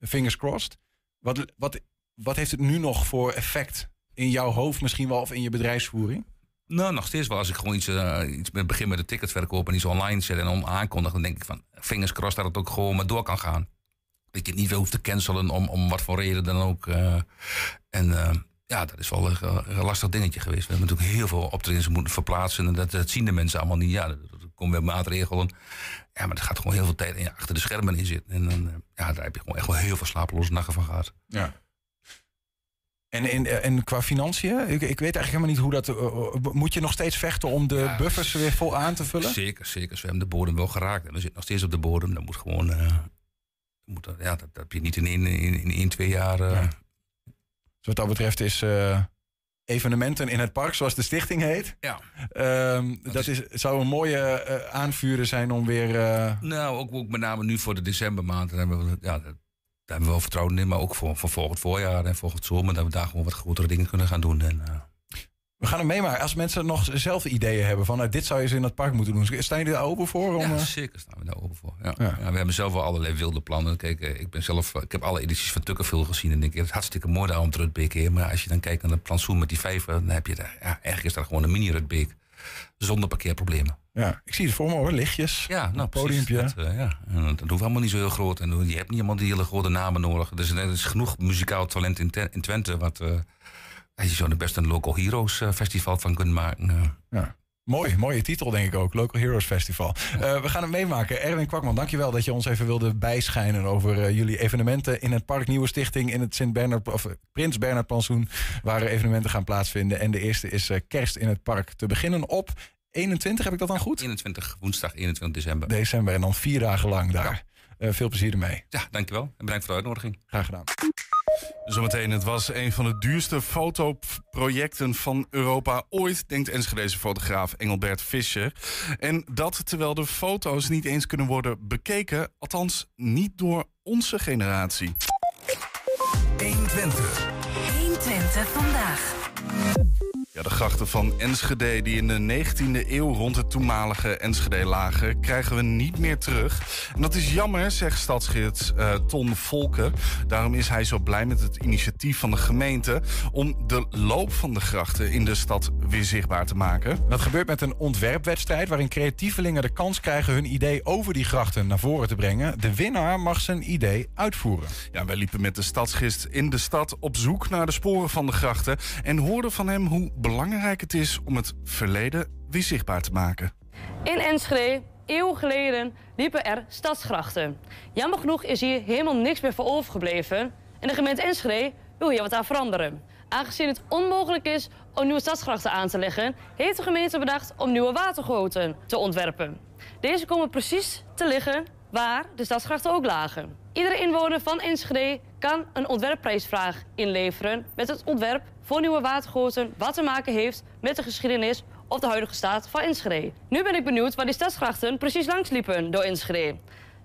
Fingers crossed. Wat, wat, wat heeft het nu nog voor effect in jouw hoofd misschien wel of in je bedrijfsvoering? Nou, nog steeds wel. Als ik gewoon iets, eh, iets met begin met de ticketverkoop en iets online zet en om aankondig, dan denk ik van fingers crossed dat het ook gewoon maar door kan gaan. Dat je het niet veel hoeft te cancelen om, om wat voor reden dan ook. eh. en ja, dat is wel een, een lastig dingetje geweest. We hebben natuurlijk heel veel optredens moeten verplaatsen en dat, dat zien de mensen allemaal niet. Ja, er komen weer maatregelen. Ja, maar er gaat gewoon heel veel tijd in, achter de schermen in zitten. En dan, eh, ja, daar heb je gewoon echt wel heel veel slapeloze nachten van gehad. Ja. En, in, en qua financiën? Ik, ik weet eigenlijk helemaal niet hoe dat... eh, eh, moet je nog steeds vechten om de Ja, buffers weer vol aan te vullen? Zeker, zeker. We hebben de bodem wel geraakt. En we zitten nog steeds op de bodem. Dat moet gewoon. eh, moet, dat- ja, dat, dat heb je niet in één, in, in één twee jaar. eh, Ja. Dus wat dat betreft is eh, evenementen in het park, zoals de stichting heet. Ja. Ehm, dat is, zou een mooie eh, aanvuren zijn om weer... eh, Nou, ook, ook met name nu voor de decembermaand. Daar hebben we, ja, daar, hebben we wel vertrouwen in. Maar ook voor, voor volgend voorjaar en volgend zomer. Dat we daar gewoon wat grotere dingen kunnen gaan doen. En, we gaan het meemaken. Als mensen nog zelf ideeën hebben van... nou, dit zou je eens in het park moeten doen. Staan jullie daar open voor? Om, ja, eh, zeker staan we daar open voor. Ja. Ja. Ja. we hebben zelf wel allerlei wilde plannen. Kijk, eh, ik ben zelf, eh, ik heb alle edities van Tukkerville gezien. En denk, ik, het is hartstikke mooi daar om te Rutbeek. Maar als je dan kijkt naar het plantsoen met die vijven, dan heb je daar, ja, eigenlijk is dat gewoon een mini Rutbeek. Zonder parkeerproblemen. ja, ik zie het voor me hoor, lichtjes. Ja, nou, podiumpje. Dat, ja. En dat hoeft allemaal niet zo heel groot. En je hebt niet helemaal die hele grote namen nodig. Dus er is genoeg muzikaal talent in, Twente. Wat, je zou er best een Local Heroes eh, festival van kunnen maken. eh. Ja. Mooi, mooie titel denk ik ook. Local Heroes Festival. Eh, we gaan het meemaken. Erwin Kwakman, dankjewel dat je ons even wilde bijschijnen over jullie evenementen in het Park Nieuwe Stichting in het Sint Bernard of Prins Bernhard Plantsoen, waar evenementen gaan plaatsvinden. En de eerste is kerst in het park. Te beginnen op 21, heb ik dat dan goed? 21, woensdag 21 december. December en dan vier dagen lang daar. Veel plezier ermee. Ja, dankjewel. En bedankt voor de uitnodiging. Graag gedaan. Zometeen, het was een van de duurste fotoprojecten van Europa ooit, denkt Enschedeze fotograaf Engelbert Fischer. En dat terwijl de foto's niet eens kunnen worden bekeken, althans niet door onze generatie. 120 vandaag. Ja, de grachten van Enschede die in de 19e eeuw rond het toenmalige Enschede lagen, krijgen we niet meer terug. En dat is jammer, zegt stadsgids eh, Ton Volker. Daarom is hij zo blij met het initiatief van de gemeente om de loop van de grachten in de stad weer zichtbaar te maken. Dat gebeurt met een ontwerpwedstrijd waarin creatievelingen de kans krijgen hun idee over die grachten naar voren te brengen. De winnaar mag zijn idee uitvoeren. Ja, wij liepen met de stadsgids in de stad op zoek naar de sporen van de grachten en hoorden van hem hoe belangrijk het is om het verleden weer zichtbaar te maken. In Enschede, eeuwen geleden, liepen er stadsgrachten. Jammer genoeg is hier helemaal niks meer voor overgebleven. En de gemeente Enschede wil hier wat aan veranderen. Aangezien het onmogelijk is om nieuwe stadsgrachten aan te leggen... heeft de gemeente bedacht om nieuwe watergoten te ontwerpen. Deze komen precies te liggen waar de stadsgrachten ook lagen. Iedere inwoner van Enschede kan een ontwerpprijsvraag inleveren... met het ontwerp voor nieuwe watergoten... wat te maken heeft met de geschiedenis of de huidige staat van Enschede. Nu ben ik benieuwd waar die stadsgrachten precies langs liepen door Enschede.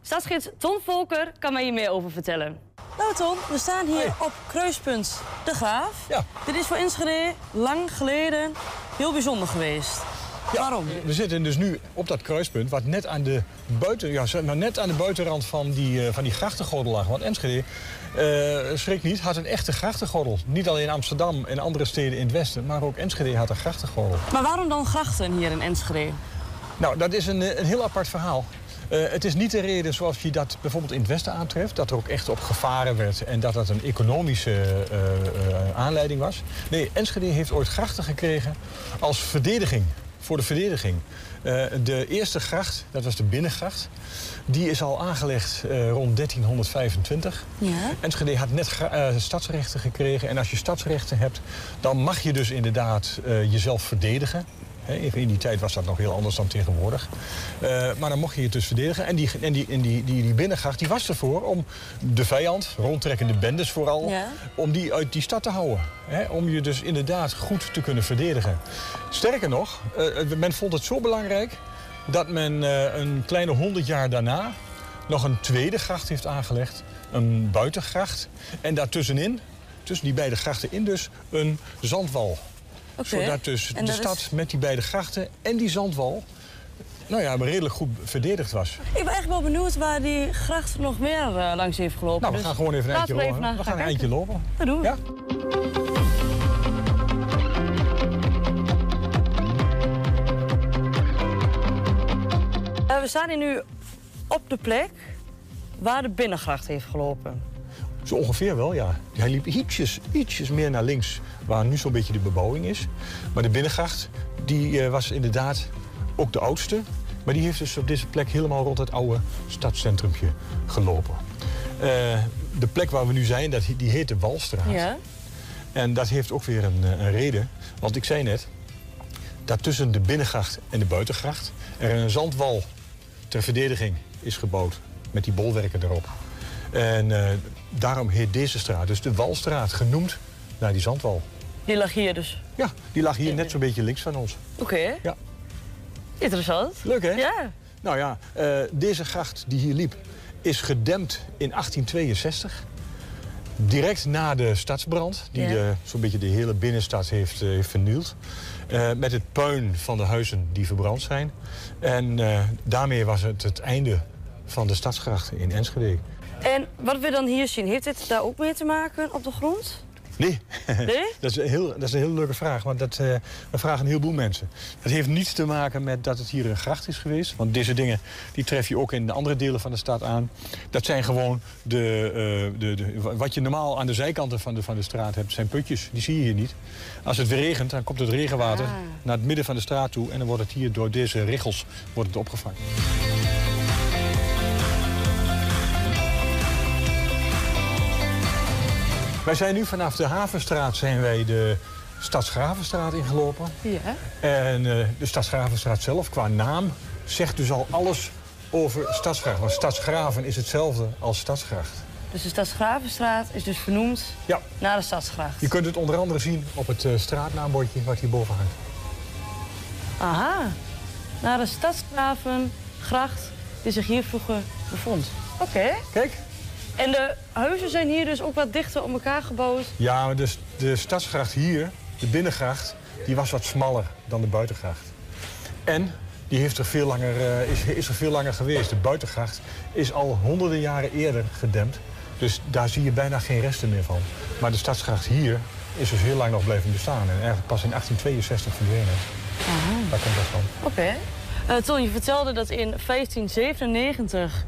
Stadsgids Ton Volker kan mij hier meer over vertellen. Nou Ton, we staan hier op kruispunt De Graaf. Ja. Dit is voor Enschede lang geleden heel bijzonder geweest. Waarom? We zitten dus nu op dat kruispunt, wat net aan de, buiten, ja, maar net aan de buitenrand van die, uh, van die grachtengordel lag. Want Enschede, uh, schrik niet, had een echte grachtengordel. Niet alleen Amsterdam en andere steden in het westen, maar ook Enschede had een grachtengordel. Maar waarom dan grachten hier in Enschede? Nou, dat is een, een heel apart verhaal. Uh, het is niet de reden zoals je dat bijvoorbeeld in het Westen aantreft... dat er ook echt op gevaren werd en dat dat een economische uh, uh, aanleiding was. Nee, Enschede heeft ooit grachten gekregen als verdediging, voor de verdediging. De eerste gracht, dat was de Binnengracht, die is al aangelegd rond 1325. Ja. Enschede had net stadsrechten gekregen en als je stadsrechten hebt... dan mag je dus inderdaad jezelf verdedigen... In die tijd was dat nog heel anders dan tegenwoordig. Uh, maar dan mocht je het dus verdedigen. En die, en die, en die, die, die binnengracht die was ervoor om de vijand, rondtrekkende bendes vooral... Ja. om die uit die stad te houden. Hè? Om je dus inderdaad goed te kunnen verdedigen. Sterker nog, uh, men vond het zo belangrijk... dat men uh, een kleine honderd jaar daarna nog een tweede gracht heeft aangelegd. Een buitengracht. En daartussenin, tussen die beide grachten in dus, een zandwal. Okay. Zodat dus de stad is- met die beide grachten en die zandwal... nou ja, maar redelijk goed verdedigd was. Ik ben echt wel benieuwd waar die gracht nog meer eh, langs heeft gelopen. Nou, we Dus gaan gewoon even een eindje lopen. We gaan een eindje lopen. Dat doen we. Ja? Eh, we staan hier nu op de plek waar de binnengracht heeft gelopen. Zo ongeveer wel, ja. Hij liep ietsjes, ietsjes meer naar links, waar nu zo'n beetje de bebouwing is. Maar de binnengracht, die eh, was inderdaad ook de oudste. Maar die heeft dus op deze plek helemaal rond het oude stadscentrumpje gelopen. Eh, de plek waar we nu zijn, dat, die heet de Walstraat. Ja. En dat heeft ook weer een, eh, een reden. Want ik zei net, dat tussen de binnengracht en de buitengracht... er een zandwal ter verdediging is gebouwd met die bolwerken erop. En eh, daarom heet deze straat dus de Walstraat, genoemd naar die zandwal. Die lag hier dus. Ja, die lag hier net zo'n beetje links van ons. Oké. Ja. Interessant. Leuk, hè? Ja. Nou ja, eh, deze gracht die hier liep is gedempt in 1862. Direct na de stadsbrand, die Ja. zo'n beetje de hele binnenstad heeft, eh, heeft vernield. Met het puin van de huizen die verbrand zijn. En daarmee was het het einde van de stadsgrachten in Enschede. En wat we dan hier zien, heeft dit daar ook mee te maken op de grond? Nee, Nee? dat is, een heel, dat is een hele leuke vraag, want dat, dat vragen een heleboel mensen. Het heeft niets te maken met dat het hier een gracht is geweest. Want deze dingen die tref je ook in de andere delen van de stad aan. Dat zijn gewoon de, eh, de, de, wat je normaal aan de zijkanten van de, van de straat hebt, zijn putjes. Die zie je hier niet. Als het weer regent, dan komt het regenwater Ah. naar het midden van de straat toe. En dan wordt het hier door deze richels wordt het opgevangen. Wij zijn nu vanaf de Havenstraat zijn wij de Stadsgravenstraat ingelopen. Ja. En eh, de Stadsgravenstraat zelf, qua naam, zegt dus al alles over Stadsgracht. Want Stadsgraven is hetzelfde als Stadsgracht. Dus de Stadsgravenstraat is dus vernoemd Ja, naar de Stadsgracht. je kunt het onder andere zien op het eh, straatnaambordje wat hierboven hangt. Aha. Naar de Stadsgravengracht die zich hier vroeger bevond. Oké. Kijk. En de huizen zijn hier dus ook wat dichter op elkaar gebouwd. Ja, maar de, de Stadsgracht hier, de binnengracht, die was wat smaller dan de buitengracht. En die heeft er veel langer, eh, is, is er veel langer geweest. De buitengracht is al honderden jaren eerder gedempt. Dus daar zie je bijna geen resten meer van. Maar de Stadsgracht hier is dus heel lang nog blijven bestaan. En eigenlijk pas in 1862 verdwenen. Daar komt dat van. Oké. Eh, Ton, je vertelde dat in 1597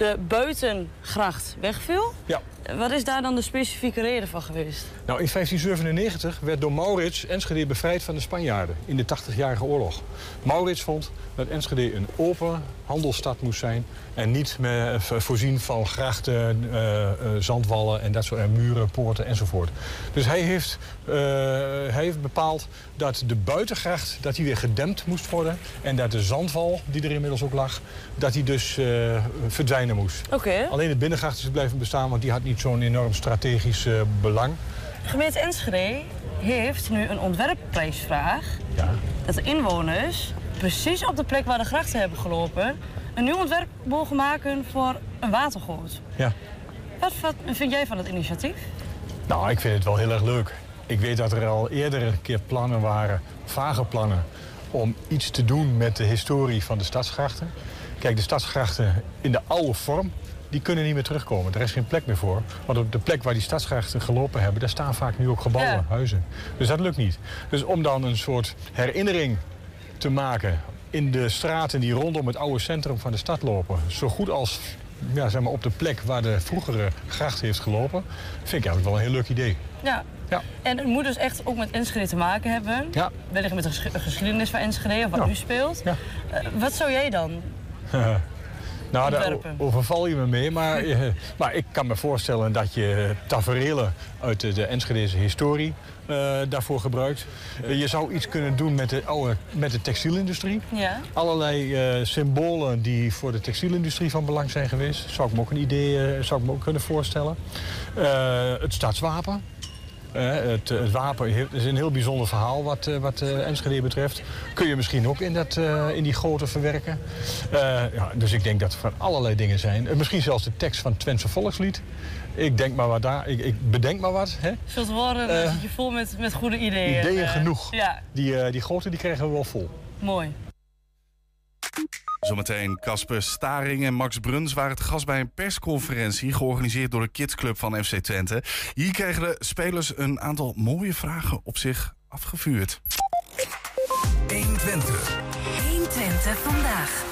de buitengracht wegviel. Ja. Eh, Wat is daar dan de specifieke reden van geweest? Nou, in 1597 werd door Maurits Enschede bevrijd van de Spanjaarden in de 80-jarige oorlog. Maurits vond dat Enschede een open handelsstad moest zijn en niet meer vo- voorzien van grachten, eh, eh, zandwallen en dat soort en muren, poorten enzovoort. Dus hij heeft, eh, heeft bepaald dat de buitengracht dat die weer gedempt moest worden en dat de zandwal, die er inmiddels ook lag, dat die dus eh, verdwijnen moest. Oké. Alleen de binnengracht is blijven bestaan, want die had niet zo'n enorm strategisch eh, belang. Gemeente Enschede heeft nu een ontwerpprijsvraag Ja. dat de inwoners precies op de plek waar de grachten hebben gelopen een nieuw ontwerp mogen maken voor een watergoot. Ja. Wat, wat vind jij van het initiatief? Nou, ik vind het wel heel erg leuk. Ik weet dat er al eerder een keer plannen waren, vage plannen, om iets te doen met de historie van de stadsgrachten. Kijk, de stadsgrachten in de oude vorm, die kunnen niet meer terugkomen. Er is geen plek meer voor. Want op de plek waar die stadsgrachten gelopen hebben, daar staan vaak nu ook gebouwen, Ja. huizen. Dus dat lukt niet. Dus om dan een soort herinnering te maken in de straten die rondom het oude centrum van de stad lopen, zo goed als ja, zeg maar op de plek waar de vroegere gracht heeft gelopen, vind ik eigenlijk wel een heel leuk idee. Ja. Ja. En het moet dus echt ook met Enschede te maken hebben. Ja. Wellicht met de ges- geschiedenis van Enschede of wat Ja. nu speelt. Ja. Eh, wat zou jij dan? Nou, daar overval je me mee. Maar, eh, maar ik kan me voorstellen dat je taferelen uit de, de Enschedeze historie eh, daarvoor gebruikt. Je zou iets kunnen doen met de, oude, met de textielindustrie. Ja. Allerlei symbolen die voor de textielindustrie van belang zijn geweest. Zou ik me ook een idee zou ik me ook kunnen voorstellen. Het stadswapen. Het, het wapen is een heel bijzonder verhaal wat, eh, wat eh, Enschede betreft. Kun je misschien ook in, dat, eh, in die goten verwerken. Ja, dus ik denk dat er van allerlei dingen zijn. Misschien zelfs de tekst van het Twentse volkslied. Ik denk maar wat daar. Ik, ik bedenk maar wat. Hè? Zult worden je vol met, met goede ideeën. Ideeën genoeg. Ja, Die, die goten die krijgen we wel vol. mooi. Zometeen Casper Staring en Max Bruns waren te gast bij een persconferentie georganiseerd door de Kidsclub van FC Twente. Hier kregen de spelers een aantal mooie vragen op zich afgevuurd. 120. 120 vandaag.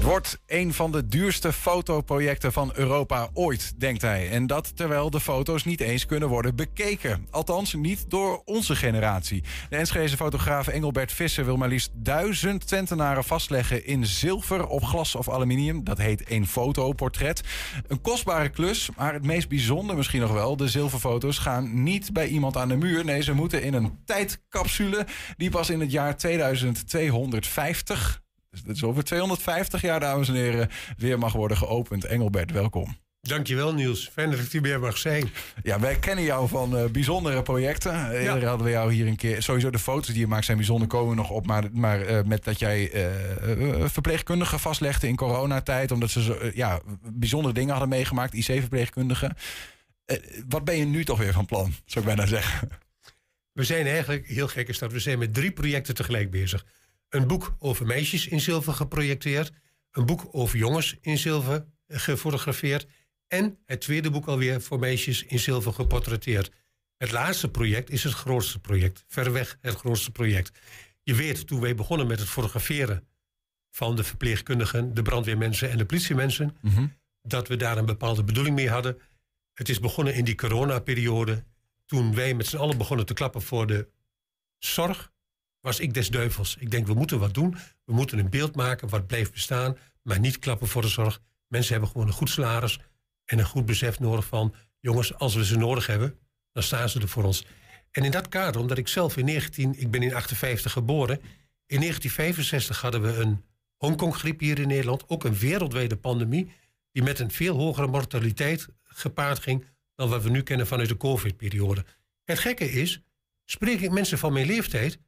Het wordt een van de duurste fotoprojecten van Europa ooit, denkt hij. En dat terwijl de foto's niet eens kunnen worden bekeken. Althans, niet door onze generatie. De Enschedeze fotograaf Engelbert Visser wil maar liefst duizend Twentenaren vastleggen in zilver op glas of aluminium. Dat heet een fotoportret. Een kostbare klus, maar het meest bijzonder misschien nog wel... de zilverfoto's gaan niet bij iemand aan de muur. Nee, ze moeten in een tijdcapsule die pas in het jaar 2250... Dus dat is over 250 jaar, dames en heren, weer mag worden geopend. Engelbert, welkom. Dankjewel Niels. Fijn dat ik hier weer mag zijn. Ja, wij kennen jou van eh, bijzondere projecten. Eerder hadden we jou hier een keer... Sowieso de foto's die je maakt zijn bijzonder, komen nog op. Maar, maar eh, met dat jij eh, eh, verpleegkundigen vastlegde in coronatijd... omdat ze zo, eh, ja, bijzondere dingen hadden meegemaakt, IC-verpleegkundigen. Eh, wat ben je nu toch weer van plan, zou ik bijna zeggen? We zijn eigenlijk, heel gek is dat, we zijn met drie projecten tegelijk bezig. Een boek over meisjes in zilver geprojecteerd. Een boek over jongens in zilver gefotografeerd. En het tweede boek alweer voor meisjes in zilver geportretteerd. Het laatste project is het grootste project. Verreweg het grootste project. Je weet, toen wij begonnen met het fotograferen van de verpleegkundigen, de brandweermensen en de politiemensen, dat we daar een bepaalde bedoeling mee hadden. Het is begonnen in die coronaperiode. Toen wij met z'n allen begonnen te klappen voor de zorg, was ik des duivels. Ik denk, we moeten wat doen. We moeten een beeld maken wat blijft bestaan, maar niet klappen voor de zorg. Mensen hebben gewoon een goed salaris en een goed besef nodig van... jongens, als we ze nodig hebben, dan staan ze er voor ons. En in dat kader, omdat ik zelf in 19... ik ben in 58 geboren... in 1965 hadden we een Hongkong-griep hier in Nederland... ook een wereldwijde pandemie... die met een veel hogere mortaliteit gepaard ging... dan wat we nu kennen vanuit de COVID-periode. Het gekke is, spreek ik mensen van mijn leeftijd...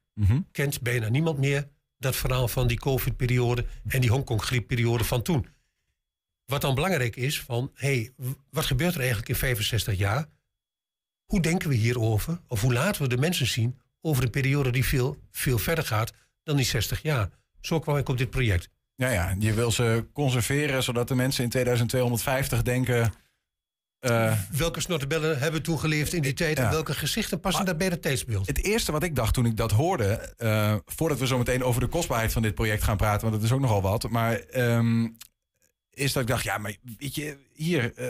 kent bijna niemand meer dat verhaal van die COVID-periode... en die Hongkong-griepperiode van toen. Wat dan belangrijk is van, hey, wat gebeurt er eigenlijk in 65 jaar? Hoe denken we hierover? Of hoe laten we de mensen zien over een periode die veel, veel verder gaat dan die 60 jaar? Zo kwam ik op dit project. Ja, ja, je wil ze conserveren zodat de mensen in 2250 denken... eh, Welke snottebellen hebben toen geleefd in die tijd Ja. en welke gezichten passen daarbij het tijdsbeeld? Het eerste wat ik dacht toen ik dat hoorde, eh, voordat we zo meteen over de kostbaarheid van dit project gaan praten, want dat is ook nogal wat, maar ehm, is dat ik dacht, ja, maar weet je, hier, eh,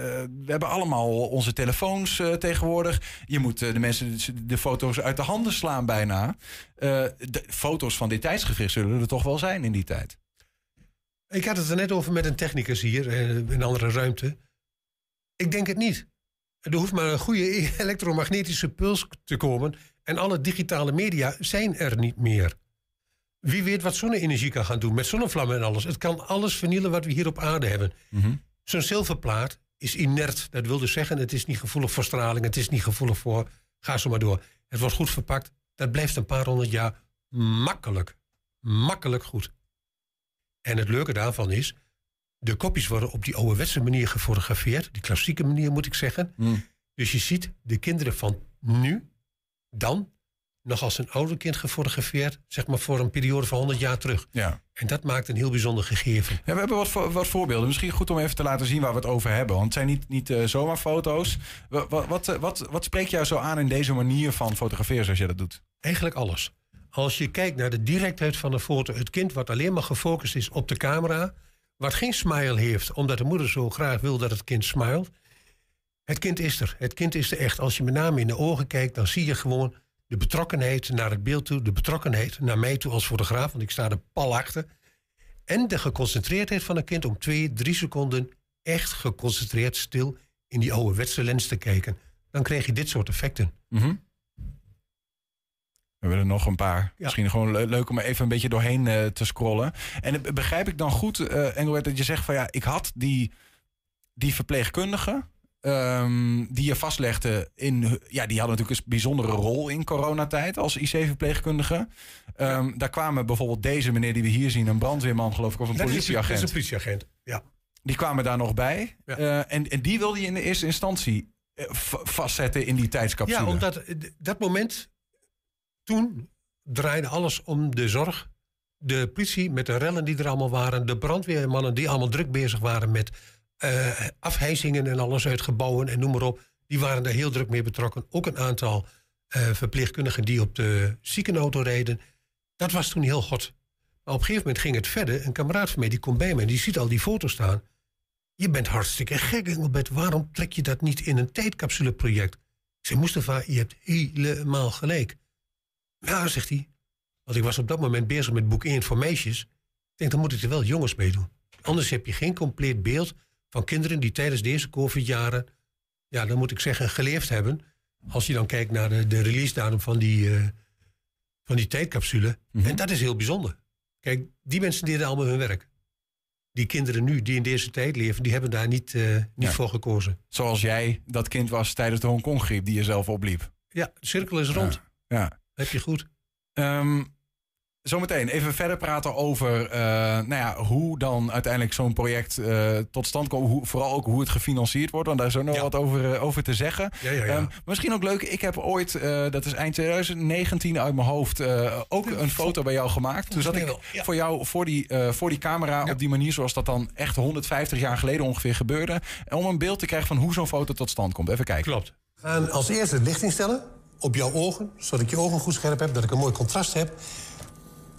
we hebben allemaal onze telefoons tegenwoordig. Je moet de mensen de, foto's uit de handen slaan bijna. De foto's van dit tijdsgevricht zullen er toch wel zijn in die tijd. Ik had het er net over met een technicus hier in een andere ruimte. Ik denk het niet. Er hoeft maar een goede elektromagnetische puls te komen en alle digitale media zijn er niet meer. Wie weet wat zonne-energie kan gaan doen met zonnevlammen en alles. Het kan alles vernielen wat we hier op aarde hebben. Zo'n zilverplaat is inert. Dat wil dus zeggen, het is niet gevoelig voor straling, het is niet gevoelig voor. Ga zo maar door. Het wordt goed verpakt. Dat blijft een paar honderd jaar makkelijk. Makkelijk goed. En het leuke daarvan is, de kopjes worden op die ouderwetse manier gefotografeerd. Die klassieke manier moet ik zeggen. Hmm. Dus je ziet de kinderen van nu, dan, nog als een ouder kind gefotografeerd. Zeg maar voor een periode van 100 jaar terug. Ja. En dat maakt een heel bijzonder gegeven. Ja, we hebben wat, wat voorbeelden. Misschien goed om even te laten zien waar we het over hebben. Want het zijn niet, niet eh, zomaar foto's. Wat, wat, wat, eh, wat, wat spreekt jou zo aan in deze manier van fotograferen zoals jij dat doet? Eigenlijk alles. Als je kijkt naar de directheid van de foto, het kind wat alleen maar gefocust is op de camera, wat geen smile heeft, omdat de moeder zo graag wil dat het kind smilt. Het kind is er. Het kind is er echt. Als je met name in de ogen kijkt, dan zie je gewoon de betrokkenheid naar het beeld toe, de betrokkenheid naar mij toe als fotograaf, want ik sta er pal achter. En de geconcentreerdheid van een kind om twee, drie seconden echt geconcentreerd stil in die ouderwetse lens te kijken. Dan krijg je dit soort effecten. Mhm. We willen nog een paar. Misschien gewoon le- leuk om even een beetje doorheen eh, te scrollen. En eh, begrijp ik dan goed, eh Engelbert, dat je zegt van ja, ik had die, die verpleegkundigen. ehm, die je vastlegde in. Ja, die hadden natuurlijk een bijzondere rol in coronatijd als IC-verpleegkundige. Ehm, Daar kwamen bijvoorbeeld deze meneer die we hier zien, een brandweerman, geloof ik, of een Dat is- politieagent. Dat is een politieagent, ja. Die kwamen daar nog bij. Ja. En, en die wilde je in de eerste instantie vastzetten in die tijdscapsule. Ja, omdat dat moment, toen draaide alles om de zorg. De politie met de rellen die er allemaal waren. De brandweermannen die allemaal druk bezig waren met eh afhijzingen en alles uit gebouwen en noem maar op. Die waren daar heel druk mee betrokken. Ook een aantal eh, verpleegkundigen die op de ziekenauto reden. Dat was toen heel goed. Maar op een gegeven moment ging het verder. Een kameraad van mij die komt bij me en die ziet al die foto's staan. Je bent hartstikke gek, Engelbert. Waarom trek je dat niet in een tijdcapsuleproject? Ik zei, Mustafa, je hebt helemaal gelijk. Ja, zegt hij. Want ik was op dat moment bezig met boek 1 voor meisjes. Ik denk, dan moet ik er wel jongens mee doen. Anders heb je geen compleet beeld van kinderen die tijdens deze COVID-jaren... ja, dan moet ik zeggen, geleefd hebben. Als je dan kijkt naar de, de release-datum van die, eh, van die tijdcapsule. En dat is heel bijzonder. Kijk, die mensen deden allemaal hun werk. Die kinderen nu, die in deze tijd leven, die hebben daar niet, eh, niet Ja. voor gekozen. Zoals jij dat kind was tijdens de Hongkong-griep die je zelf opliep. Ja, de cirkel is rond. Ja. Heb je goed. Ehm, zometeen even verder praten over eh, nou ja, hoe dan uiteindelijk zo'n project eh, tot stand komt. Hoe, vooral ook hoe het gefinancierd wordt. Want daar is ook nog Ja. wat over, eh, over te zeggen. Ja, ja, ja. Ehm, misschien ook leuk. Ik heb ooit, eh, dat is eind 2019 uit mijn hoofd, eh, ook een foto bij jou gemaakt. Toen zat ik voor jou voor die, eh, voor die camera op die manier zoals dat dan echt 150 jaar geleden ongeveer gebeurde. En om een beeld te krijgen van hoe zo'n foto tot stand komt. Even kijken. Klopt. We gaan als eerste het licht instellen op jouw ogen, zodat ik je ogen goed scherp heb, dat ik een mooi contrast heb.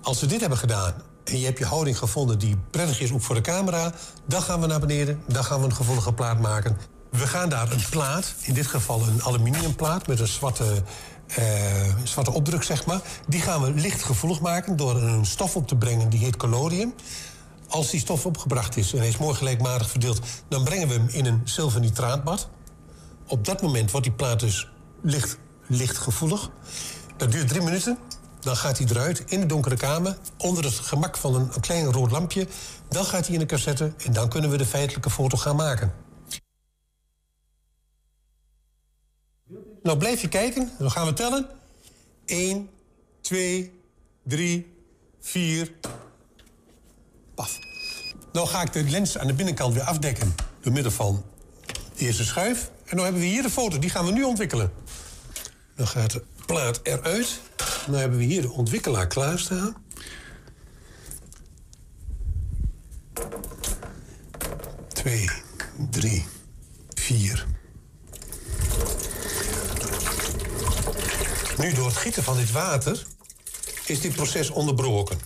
Als we dit hebben gedaan en je hebt je houding gevonden die prettig is ook voor de camera, dan gaan we naar beneden, dan gaan we een gevoelige plaat maken. We gaan daar een plaat, in dit geval een aluminiumplaat met een zwarte, eh, zwarte opdruk, zeg maar. Die gaan we lichtgevoelig maken door een stof op te brengen die heet collodium. Als die stof opgebracht is en hij is mooi gelijkmatig verdeeld, dan brengen we hem in een zilvernitraatbad. Op dat moment wordt die plaat dus licht, lichtgevoelig. Dat duurt drie minuten. Dan gaat hij eruit in de donkere kamer. Onder het gemak van een, klein rood lampje. Dan gaat hij in de cassette. En dan kunnen we de feitelijke foto gaan maken. Nou, blijf je kijken. Dan gaan we tellen. 1, 2, 3, 4. Paf. Nou ga ik de lens aan de binnenkant weer afdekken. Door middel van de eerste schuif. En dan hebben we hier de foto. Die gaan we nu ontwikkelen. Dan gaat de plaat eruit. Dan hebben we hier de ontwikkelaar klaarstaan. Twee, drie, vier. Nu door het gieten van dit water is dit proces onderbroken.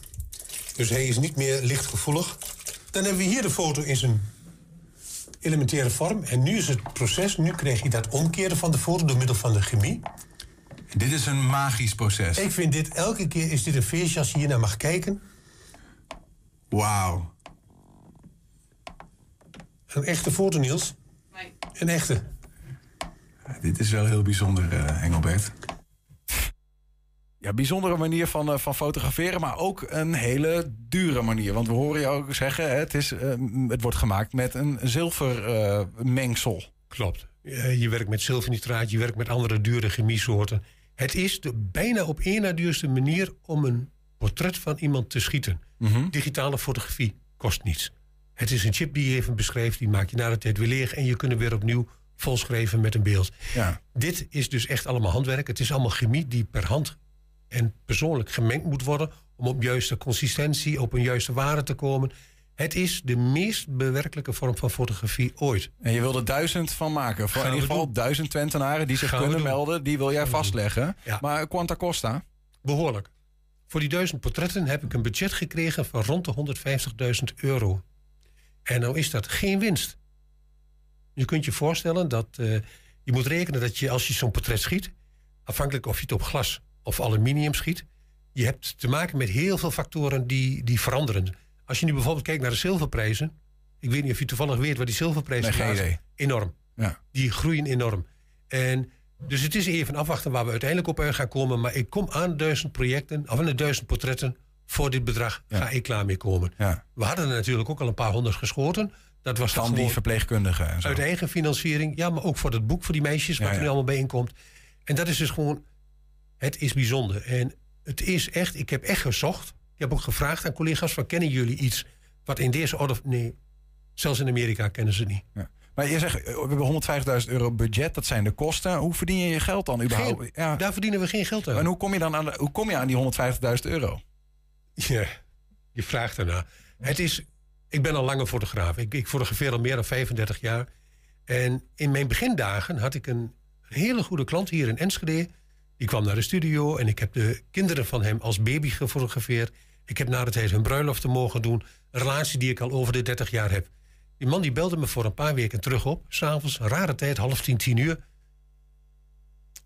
Dus hij is niet meer lichtgevoelig. Dan hebben we hier de foto in zijn elementaire vorm. En nu is het proces, nu krijg je dat omkeren van de foto door middel van de chemie. Dit is een magisch proces. Ik vind dit, elke keer is dit een feestje als je hier naar mag kijken. Wauw. Een echte foto, Niels. Een echte. Dit is wel heel bijzonder, eh, Engelbert. Ja, bijzondere manier van, eh, van fotograferen, maar ook een hele dure manier. Want we horen je ook zeggen, hè, het, is, eh, het wordt gemaakt met een zilvermengsel. Klopt. Je werkt met zilvernitraat, je werkt met andere dure chemiesoorten. Het is de bijna op één na duurste manier om een portret van iemand te schieten. Digitale fotografie. kost niets. Het is een chip die je even beschrijft, die maak je na de tijd weer leeg en je kunt hem weer opnieuw volschrijven met een beeld. Ja. Dit is dus echt allemaal handwerk. Het is allemaal chemie die per hand en persoonlijk gemengd moet worden om op juiste consistentie, op een juiste waarde te komen. Het is de meest bewerkelijke vorm van fotografie ooit. En je wil er duizend van maken. Voor in Gaan ieder geval doen. duizend Twentenaren die zich Gaan kunnen melden. Die wil jij vastleggen. Ja. Maar quanta costa? Behoorlijk. Voor die duizend portretten heb ik een budget gekregen van rond de 150.000 euro. En nou is dat geen winst. Je kunt je voorstellen dat eh, je moet rekenen dat je als je zo'n portret schiet, afhankelijk of je het op glas of aluminium schiet, je hebt te maken met heel veel factoren die, die veranderen. Als je nu bijvoorbeeld kijkt naar de zilverprijzen, ik weet niet of je toevallig weet waar die zilverprijzen Nee. Enorm. Ja. Die groeien enorm. En dus het is even afwachten waar we uiteindelijk op uit gaan komen. Maar ik kom aan duizend projecten, of aan de duizend portretten. Voor dit bedrag ga ik klaar mee komen. Ja. We hadden er natuurlijk ook al een paar honderd geschoten. Dat was Van die verpleegkundigen en zo. uit eigen financiering. Ja, maar ook voor het boek voor die meisjes, wat er nu allemaal bijeenkomt. En dat is dus gewoon, het is bijzonder. En het is echt, ik heb echt gezocht. Ik heb ook gevraagd aan collega's van, kennen jullie iets wat in deze orde... Nee, zelfs in Amerika kennen ze niet. Ja. Maar je zegt, eh, we hebben 150.000 euro budget. Dat zijn de kosten. Hoe verdien je je geld dan überhaupt? Geen- ja. Daar verdienen we geen geld aan. En hoe kom je dan aan, hoe kom je aan die 150.000 euro? Ja, je vraagt ernaar. Het is, ik ben al lange fotograaf. Ik, ik fotografeer al meer dan 35 jaar. En in mijn begindagen had ik een hele goede klant hier in Enschede. Die kwam naar de studio en ik heb de kinderen van hem als baby gefotografeerd. Ik heb na de tijd hun bruiloften mogen doen. Een relatie die ik al over de 30 jaar heb. Die man die belde me voor een paar weken terug op. S'avonds, rare tijd, half tien, tien uur.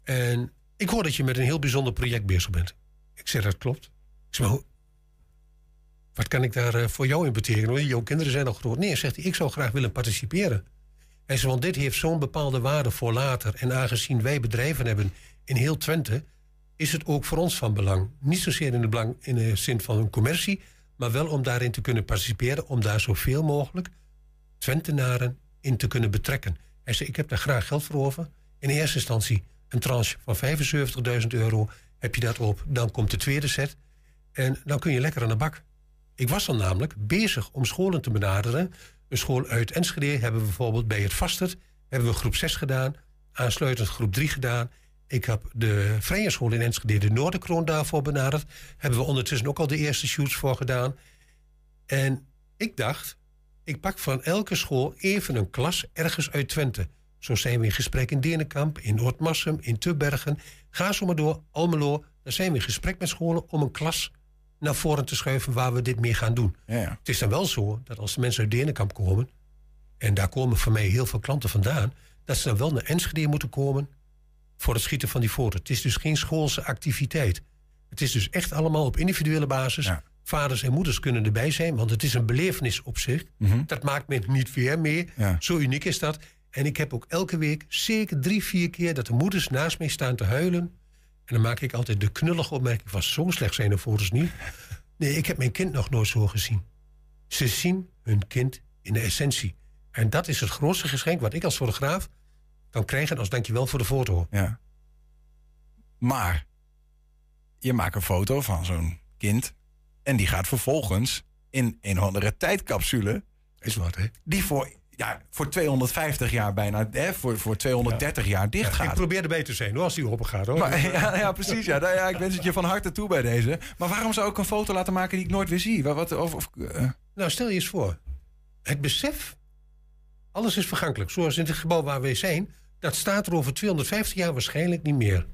En ik hoor dat je met een heel bijzonder project bezig bent. Ik zeg, dat klopt. Ik zeg, wat kan ik daar eh, voor jou in betekenen? Jouw kinderen zijn al groot. Nee, zegt hij, ik zou graag willen participeren. Hij zegt, want dit heeft zo'n bepaalde waarde voor later. En aangezien wij bedrijven hebben in heel Twente... is het ook voor ons van belang. Niet zozeer in de, belang, in de zin van een commercie... maar wel om daarin te kunnen participeren... om daar zoveel mogelijk Twentenaren in te kunnen betrekken. Hij zei, ik heb daar graag geld voor over. In eerste instantie een tranche van 75.000 euro. Heb je dat op, dan komt de tweede set. En dan kun je lekker aan de bak. Ik was dan namelijk bezig om scholen te benaderen. Een school uit Enschede hebben we bijvoorbeeld bij het Vastert... hebben we groep 6 gedaan, aansluitend groep 3 gedaan. Ik heb de vrije school in Enschede, de Noorderkroon, daarvoor benaderd. Hebben we ondertussen ook al de eerste shoots voor gedaan. En ik dacht, ik pak van elke school even een klas ergens uit Twente. Zo zijn we in gesprek in Denenkamp, in Oortmassum, in Tubbergen. Ga zo maar door, Almelo. Dan zijn we in gesprek met scholen om een klas naar voren te schuiven waar we dit mee gaan doen. Ja, ja. Het is dan wel zo dat als de mensen uit Denenkamp komen... en daar komen voor mij heel veel klanten vandaan... dat ze dan wel naar Enschede moeten komen voor het schieten van die foto. Het is dus geen schoolse activiteit. Het is dus echt allemaal op individuele basis. Ja. Vaders en moeders kunnen erbij zijn, want het is een belevenis op zich. Dat maakt men niet weer mee. Mhm. Ja. Zo uniek is dat. En ik heb ook elke week zeker drie, vier keer dat de moeders naast mij staan te huilen. En dan maak ik altijd de knullige opmerking van zo slecht zijn de foto's niet. Nee, ik heb mijn kind nog nooit zo gezien. Ze zien hun kind in de essentie. En dat is het grootste geschenk wat ik als fotograaf kan krijgen als dankjewel voor de foto. Ja. Maar je maakt een foto van zo'n kind. En die gaat vervolgens in een of andere tijdcapsule. Is wat, hè? Die voor, ja, voor 250 jaar bijna, hè, voor, voor 230 jaar dicht Ik gaat. probeer erbij te zijn hoor, als die open gaat hoor. Maar, ja, ja, precies. Ja. Nou ja, ik wens het je van harte toe bij deze. Maar waarom zou ik een foto laten maken die ik nooit weer zie? Wat, wat, of, of, eh, Nou, stel je eens voor. Het besef, alles is vergankelijk. Zoals in het gebouw waar wij zijn, dat staat er over 250 jaar waarschijnlijk niet meer.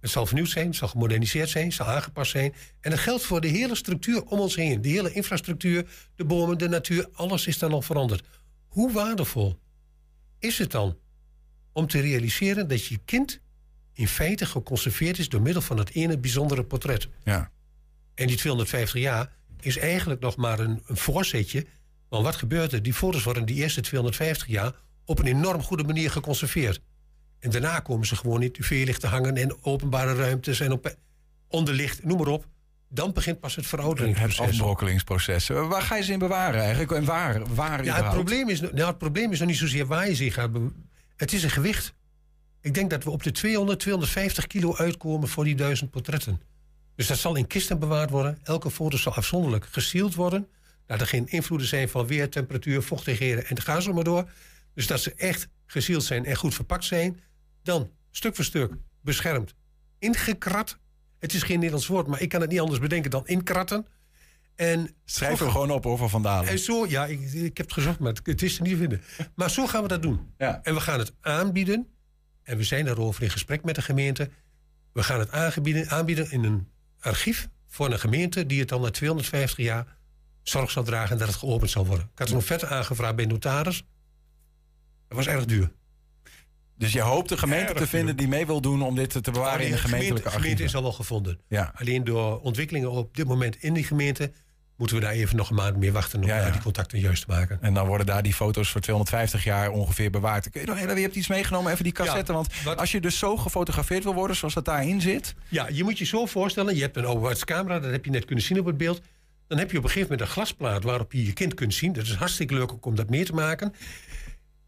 Het zal vernieuwd zijn, het zal gemoderniseerd zijn, het zal aangepast zijn. En dat geldt voor de hele structuur om ons heen. De hele infrastructuur, de bomen, de natuur, alles is dan al veranderd. Hoe waardevol is het dan om te realiseren dat je kind in feite geconserveerd is door middel van dat ene bijzondere portret? ja. En die 250 jaar is eigenlijk nog maar een, een voorzetje. Want wat gebeurt er? Die foto's worden die eerste 250 jaar op een enorm goede manier geconserveerd. En daarna komen ze gewoon in tv-licht te hangen in openbare ruimtes en op onderlicht, noem maar op. Dan begint pas het Het verouderingsproces. afbrokkelingsproces. Eh, Waar ga je ze in bewaren eigenlijk? En waar? waar Ja, het probleem, is, nou, het probleem is nog niet zozeer waar je ze gaat. be- Het is een gewicht. Ik denk dat we op de 200, 250 kilo uitkomen voor die duizend portretten. Dus dat zal in kisten bewaard worden. Elke foto zal afzonderlijk gesield worden. Dat er geen invloeden zijn van weer, temperatuur, vochtigheden en ga zo maar door. Dus dat ze echt gezield zijn en goed verpakt zijn. Dan stuk voor stuk beschermd ingekrat. Het is geen Nederlands woord, maar ik kan het niet anders bedenken dan inkratten. En Schrijf hem gewoon op hoor van Van Dalen. en zo, ja, ik, ik heb het gezocht, maar het, het is er niet te vinden. Maar zo gaan we dat doen. Ja. En we gaan het aanbieden. En we zijn daarover in gesprek met de gemeente. We gaan het aangebieden, aanbieden in een archief voor een gemeente die het dan na 250 jaar zorg zal dragen dat het geopend zal worden. Ik had een offerte aangevraagd bij notaris. Dat was erg duur. Dus je hoopt de gemeente Erg te vinden die mee wil doen om dit te bewaren in de gemeente, gemeentelijke de gemeente archieven. is al wel gevonden. Ja. Alleen door ontwikkelingen op dit moment in die gemeente... moeten we daar even nog een maand meer wachten om Ja, ja. daar die contacten juist te maken. En dan worden daar die foto's voor 250 jaar ongeveer bewaard. Kun je, nog, je hebt iets meegenomen, even die cassette. Ja, want wat- als je dus zo gefotografeerd wil worden zoals dat daarin zit. Ja, je moet je zo voorstellen, je hebt een overwaarts camera... dat heb je net kunnen zien op het beeld. Dan heb je op een gegeven moment een glasplaat waarop je je kind kunt zien. Dat is hartstikke leuk om dat mee te maken.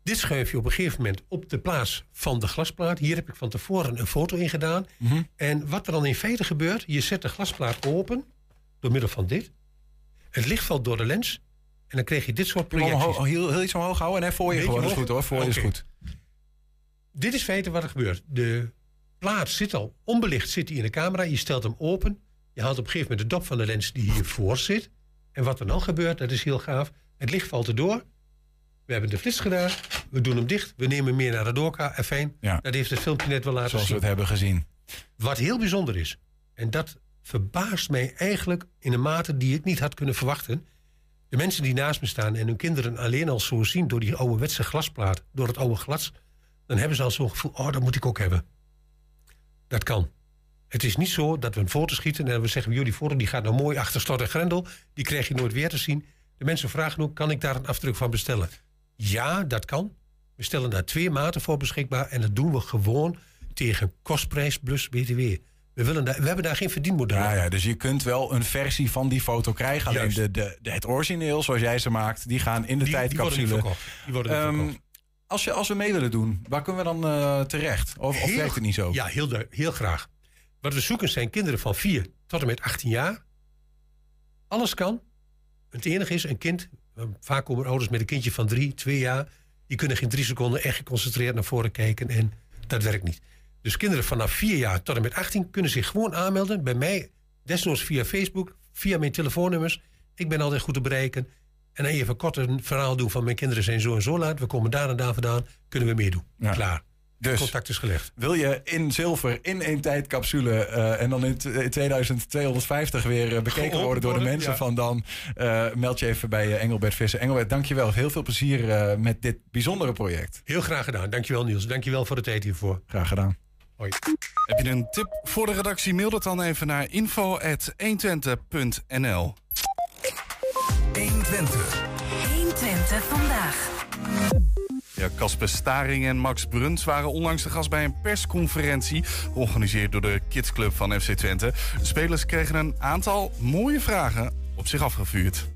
Dit schuif je op een gegeven moment op de plaats van de glasplaat. Hier heb ik van tevoren een foto in gedaan. Mhm. En wat er dan in feite gebeurt... je zet de glasplaat open door middel van dit. Het licht valt door de lens. En dan krijg je dit soort projecties. omhoog- heel, heel iets omhoog houden? Nee, voor je gewoon. Is goed hoor. Voor je is goed. Dit is feite wat er gebeurt. De plaat zit al onbelicht zit hij in de camera. Je stelt hem open. Je haalt op een gegeven moment de dop van de lens die hiervoor zit. En wat er dan gebeurt, dat is heel gaaf. Het licht valt erdoor. We hebben de flits gedaan. We doen hem dicht. We nemen hem meer naar de doorka. En fijn. Ja. Dat heeft het filmpje net wel laten Zoals we zien. het hebben gezien. Wat heel bijzonder is. En dat verbaast mij eigenlijk in een mate die ik niet had kunnen verwachten. De mensen die naast me staan en hun kinderen alleen al zo zien door die ouderwetse glasplaat, door het oude glas, dan hebben ze al zo'n gevoel, oh, dat moet ik ook hebben. Dat kan. Het is niet zo dat we een foto schieten en we zeggen, joh, die foto die gaat nou mooi achter slot en grendel, die krijg je nooit weer te zien. De mensen vragen ook, kan ik daar een afdruk van bestellen? Ja, dat kan. We stellen daar twee maten voor beschikbaar en dat doen we gewoon tegen kostprijs plus BTW. We, willen daar, we hebben daar geen verdienmodel. Ja, ja, dus je kunt wel een versie van die foto krijgen. Alleen de, de, de- het origineel, zoals jij ze maakt, die gaan in de die, die worden niet tijdcapsule. verkocht. Die worden niet Ehm, verkocht. als, je, als we mee willen doen, waar kunnen we dan eh, terecht? Of, of Heel- werkt het niet zo? Ja, heel, heel graag. Wat we zoeken zijn kinderen van 4 tot en met 18 jaar. Alles kan. Het enige is, een kind... Vaak komen ouders met een kindje van 3, 2 jaar. Die kunnen geen drie seconden echt geconcentreerd naar voren kijken. En dat werkt niet. Dus kinderen vanaf 4 jaar tot en met 18 kunnen zich gewoon aanmelden. Bij mij, desnoods via Facebook, via mijn telefoonnummers. Ik ben altijd goed te bereiken. En dan even kort een verhaal doen van mijn kinderen zijn zo en zo laat. We komen daar en daar vandaan. Kunnen we meedoen. Ja. Klaar. Dus Contact is gelegd. wil je in zilver, in één tijdcapsule... eh, en dan in t- in 2250 weer eh, bekeken Geopend worden door de mensen ja. van dan... eh, meld je even bij Engelbert Visser. Engelbert, dankjewel. Heel veel plezier eh, met dit bijzondere project. Heel graag gedaan. Dankjewel Niels. Dankjewel voor de tijd hiervoor. Graag gedaan. Hoi. Heb je een tip voor de redactie? Mail dat dan even naar info.120.nl. 120 vandaag. Ja, Casper Staring en Max Bruns waren onlangs de gast bij een persconferentie... georganiseerd door de Kidsclub van FC Twente. De spelers kregen een aantal mooie vragen op zich afgevuurd.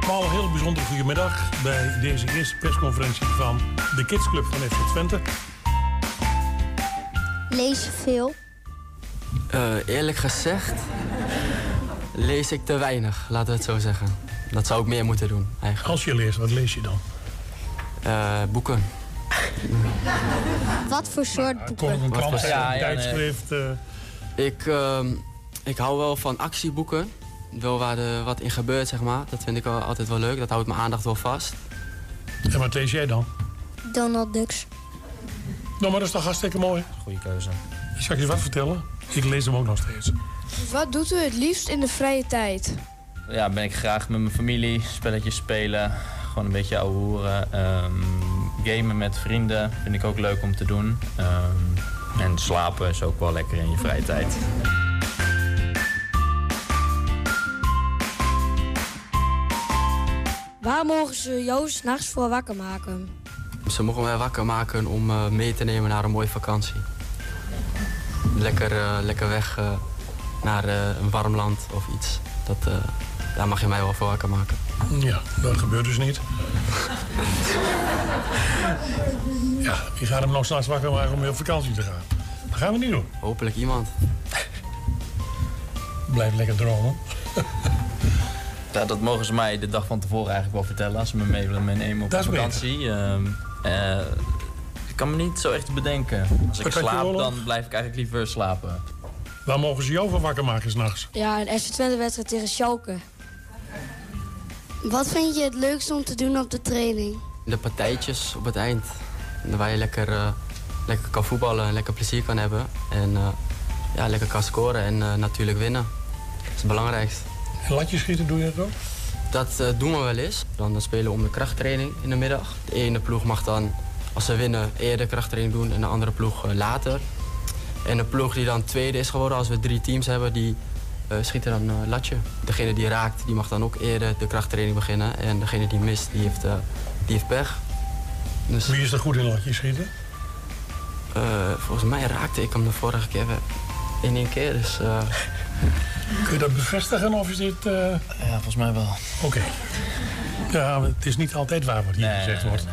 Allemaal een heel bijzondere goedemiddag bij deze eerste persconferentie van de Kids Club van FC Twente. Lees veel. Eh, eerlijk gezegd lees ik te weinig, laten we het zo zeggen. Dat zou ik meer moeten doen, eigenlijk. Als je leest, wat lees je dan? Eh, boeken. Wat voor soort boeken? Een Ja, een ja, nee. tijdschrift. eh, Ik, ehm, ik hou wel van actieboeken. Wel waar er wat in gebeurt, zeg maar. Dat vind ik wel altijd wel leuk. Dat houdt mijn aandacht wel vast. en wat lees jij dan? Donald Ducks. Nou, maar dat is toch hartstikke mooi. Goeie keuze. Zal ik je wat vertellen? Ik lees hem ook nog steeds. Wat doet u het liefst in de vrije tijd? Ja, ben ik graag met mijn familie, spelletjes spelen, gewoon een beetje ouwe hoeren. Ehm, gamen met vrienden vind ik ook leuk om te doen. Ehm, en slapen is ook wel lekker in je vrije tijd. Waar mogen ze jou s'nachts voor wakker maken? Ze mogen mij wakker maken om eh, mee te nemen naar een mooie vakantie. Lekker, eh, lekker weg eh, naar eh, een warm land of iets. Dat, eh, daar mag je mij wel voor wakker maken. Ja, dat gebeurt dus niet. ja, wie gaat hem nog s'nachts wakker maken om weer op vakantie te gaan? Dat gaan we niet doen. Hopelijk iemand. Blijf lekker dromen. Ja, dat mogen ze mij de dag van tevoren eigenlijk wel vertellen. Als ze me mee willen meenemen op Dat vakantie. Ehm, eh, ik kan me niet zo echt bedenken. Als ik slaap, dan blijf ik eigenlijk liever slapen. Waar mogen ze jou van wakker maken s'nachts? Ja, een FC Twente wedstrijd tegen Schalke. Wat vind je het leukste om te doen op de training? De partijtjes op het eind. Waar je lekker, eh, lekker kan voetballen en lekker plezier kan hebben. En eh, ja, lekker kan scoren en eh, natuurlijk winnen. Dat is het belangrijkste. En latjes schieten doe je dat ook? Dat eh, doen we wel eens. Dan, dan spelen we om de krachttraining in de middag. De ene ploeg mag dan, als ze winnen, eerder krachttraining doen en de andere ploeg later. En de ploeg die dan tweede is geworden, als we drie teams hebben, die eh, schieten dan een latje. Degene die raakt, die mag dan ook eerder de krachttraining beginnen. En degene die mist, die heeft, eh, die heeft pech. Dus, Wie is er goed in latjes schieten? eh, volgens mij raakte ik hem de vorige keer wel in één keer. Dus, eh, Kun je dat bevestigen of is dit... eh, Ja, volgens mij wel. Oké. Ja, het is niet altijd waar wat hier gezegd wordt.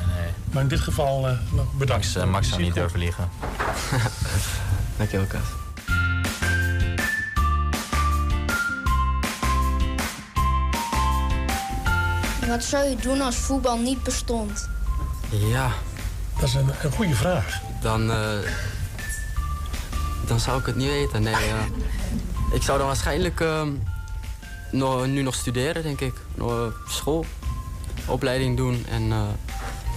Maar in dit geval eh, bedankt. Max, eh, Max zou niet durven liegen. Dankjewel, Kas. Wat zou je doen als voetbal niet bestond? Ja. Dat is een, een goede vraag. Dan, eh, dan zou ik het niet weten. Nee, ik zou dan waarschijnlijk nog, nu nog studeren, denk ik. Nog, eh, school, opleiding doen. En, eh,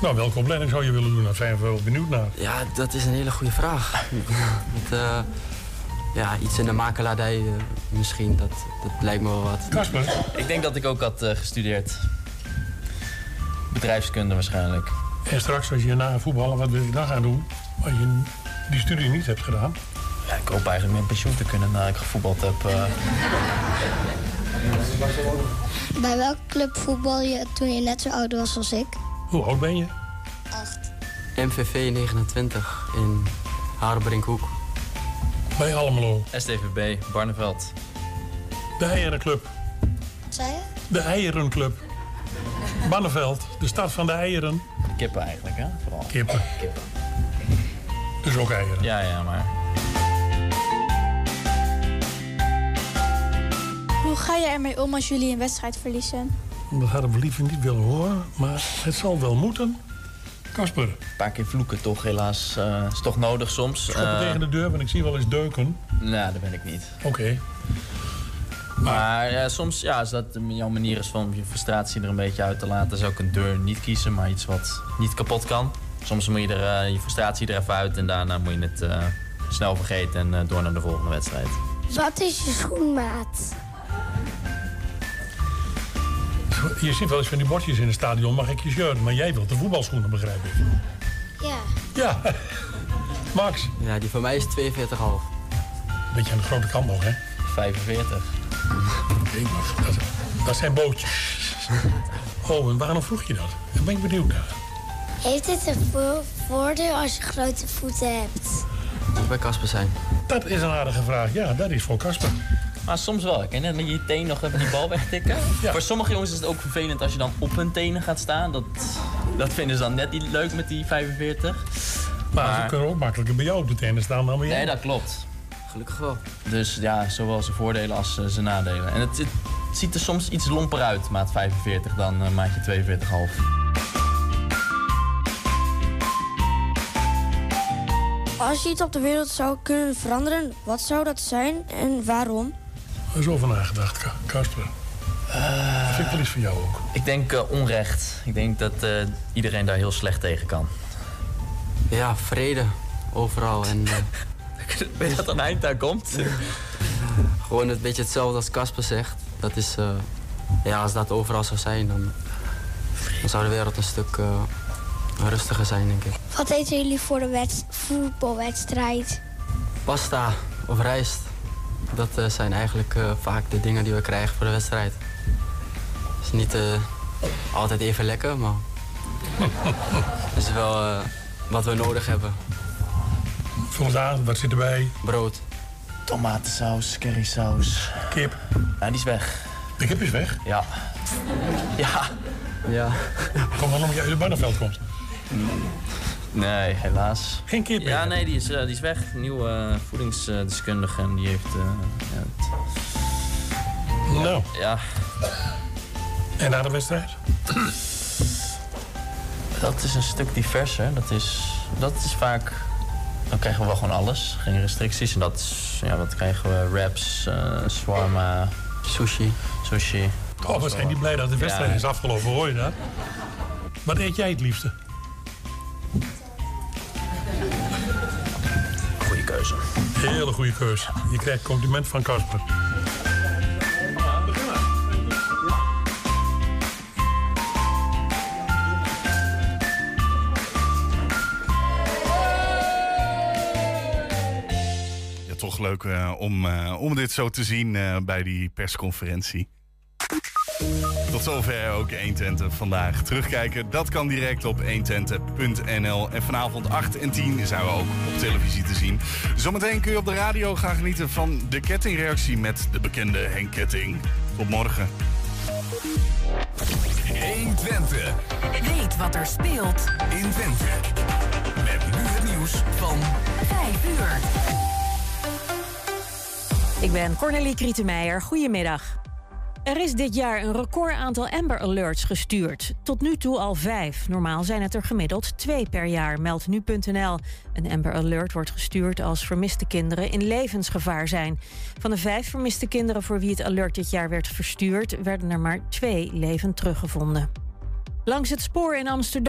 Nou, welke opleiding zou je willen doen? Daar zijn we wel benieuwd naar. ja, dat is een hele goede vraag. Met, eh, ja, iets in de makelaardij misschien, dat, dat lijkt me wel wat. Kasper? Ik denk dat ik ook had gestudeerd. Bedrijfskunde waarschijnlijk. En straks, als je na voetballen, wat wil je dan gaan doen? Als je die studie niet hebt gedaan. Ja, ik hoop eigenlijk met pensioen te kunnen nadat ik gevoetbald heb. eh. Bij welke club voetbal je toen je net zo oud was als ik? Hoe oud ben je? MVV 29 in Harenbrinkhoek. Bij Almelo. STVB, Barneveld. De Eierenclub. Wat zei je? De Eierenclub. Banneveld, de stad van de eieren. Kippen eigenlijk, hè? Vooral. Kippen. Dus ook eieren. Ja, ja, maar... Hoe ga je ermee om als jullie een wedstrijd verliezen? Dat hadden we liever niet willen horen, maar het zal wel moeten. Kasper, Een paar keer vloeken toch, helaas. eh is toch nodig soms. schoppen Eh, tegen de deur, want ik zie wel eens deuken. Nou, dat ben ik niet. Oké. Maar ja, soms, ja, als dat jouw manier is van je frustratie er een beetje uit te laten, zou ik een deur niet kiezen, maar iets wat niet kapot kan. Soms moet je er eh, je frustratie er even uit en daarna moet je het eh, snel vergeten en eh, door naar de volgende wedstrijd. Wat is je schoenmaat? Je ziet wel eens van die bordjes in het stadion, mag ik je shirt? Maar jij wilt de voetbalschoenen, begrijp ik. Ja. Ja. Max. Ja, die van mij is 42,5. Beetje aan de grote kant nog, hè? 45. Maar dat, dat zijn bootjes. Oh, en waarom vroeg je dat? Daar ben ik benieuwd naar. Heeft het een vo- voordeel als je grote voeten hebt? Moet bij Kasper zijn. Dat is een aardige vraag. Ja, dat is voor Kasper. Maar soms wel. Net met je teen nog even die bal wegtikken? Voor sommige jongens is het ook vervelend als je dan op hun tenen gaat staan. Dat, dat vinden ze dan net niet leuk met die 45. Maar, ze kunnen ook makkelijker bij jou op de tenen staan dan bij jou. Nee, dat klopt. Gelukkig wel. Dus ja, zowel zijn voordelen als eh, zijn nadelen. En het, het ziet er soms iets lomper uit, maat 45, dan eh, maatje 42,5. Als je iets op de wereld zou kunnen veranderen, wat zou dat zijn en waarom? Er is over nagedacht, Ka- Kasper. dat vind ik wel iets voor jou ook. Ik denk eh, onrecht. Ik denk dat eh, iedereen daar heel slecht tegen kan. Ja, vrede. Overal. En, eh, Weet je dat er een eind aan komt? gewoon een beetje hetzelfde als Kasper zegt. Dat is, eh, ja, als dat overal zou zijn, dan, dan zou de wereld een stuk eh, rustiger zijn, denk ik. Wat eten jullie voor de wed- voetbalwedstrijd? Pasta of rijst, dat eh, zijn eigenlijk eh, vaak de dingen die we krijgen voor de wedstrijd. Het is niet eh, altijd even lekker, maar het is wel eh, wat we nodig hebben. Vandaag, wat zit erbij? Brood. Tomatensaus, currysaus. Kip. Ja, die is weg. De kip is weg? Ja. Ja. Ja. Gewoon omdat je uit het Barneveld komt. Nee, helaas. Geen kip Ja, nee, die is, eh, die is weg. Nieuwe eh, voedingsdeskundige en die heeft... eh, ja, het- Nou. Ja. En na de wedstrijd? Dat is een stuk diverser. Dat is, dat is vaak... Dan krijgen we wel gewoon alles. Geen restricties. En dat. Ja, wat krijgen we? Wraps, uh, shawarma... Sushi. Sushi. Oh, wat zijn die blij dat de wedstrijd Ja. is afgelopen, hoor je dat? Wat eet jij het liefste? Goeie keuze. Hele goede keus. Je krijgt compliment van Casper. Leuk eh, om, eh, om dit zo te zien eh, bij die persconferentie. Tot zover ook 120 vandaag. Terugkijken, dat kan direct op 120.nl. En vanavond 8 en 10 zijn we ook op televisie te zien. Zometeen kun je op de radio gaan genieten van de kettingreactie met de bekende Henk Ketting. Tot morgen. 120. Weet wat er speelt in Twente. Met nu het nieuws van 5 uur. Ik ben Cornelie Krietenmeijer. Goedemiddag. Er is dit jaar een record aantal Amber Alerts gestuurd. Tot nu toe al vijf. Normaal zijn het er gemiddeld twee per jaar, meldt nu.nl. Een Amber Alert wordt gestuurd als vermiste kinderen in levensgevaar zijn. Van de vijf vermiste kinderen voor wie het alert dit jaar werd verstuurd... werden er maar twee levend teruggevonden. Langs het spoor in Amsterdam.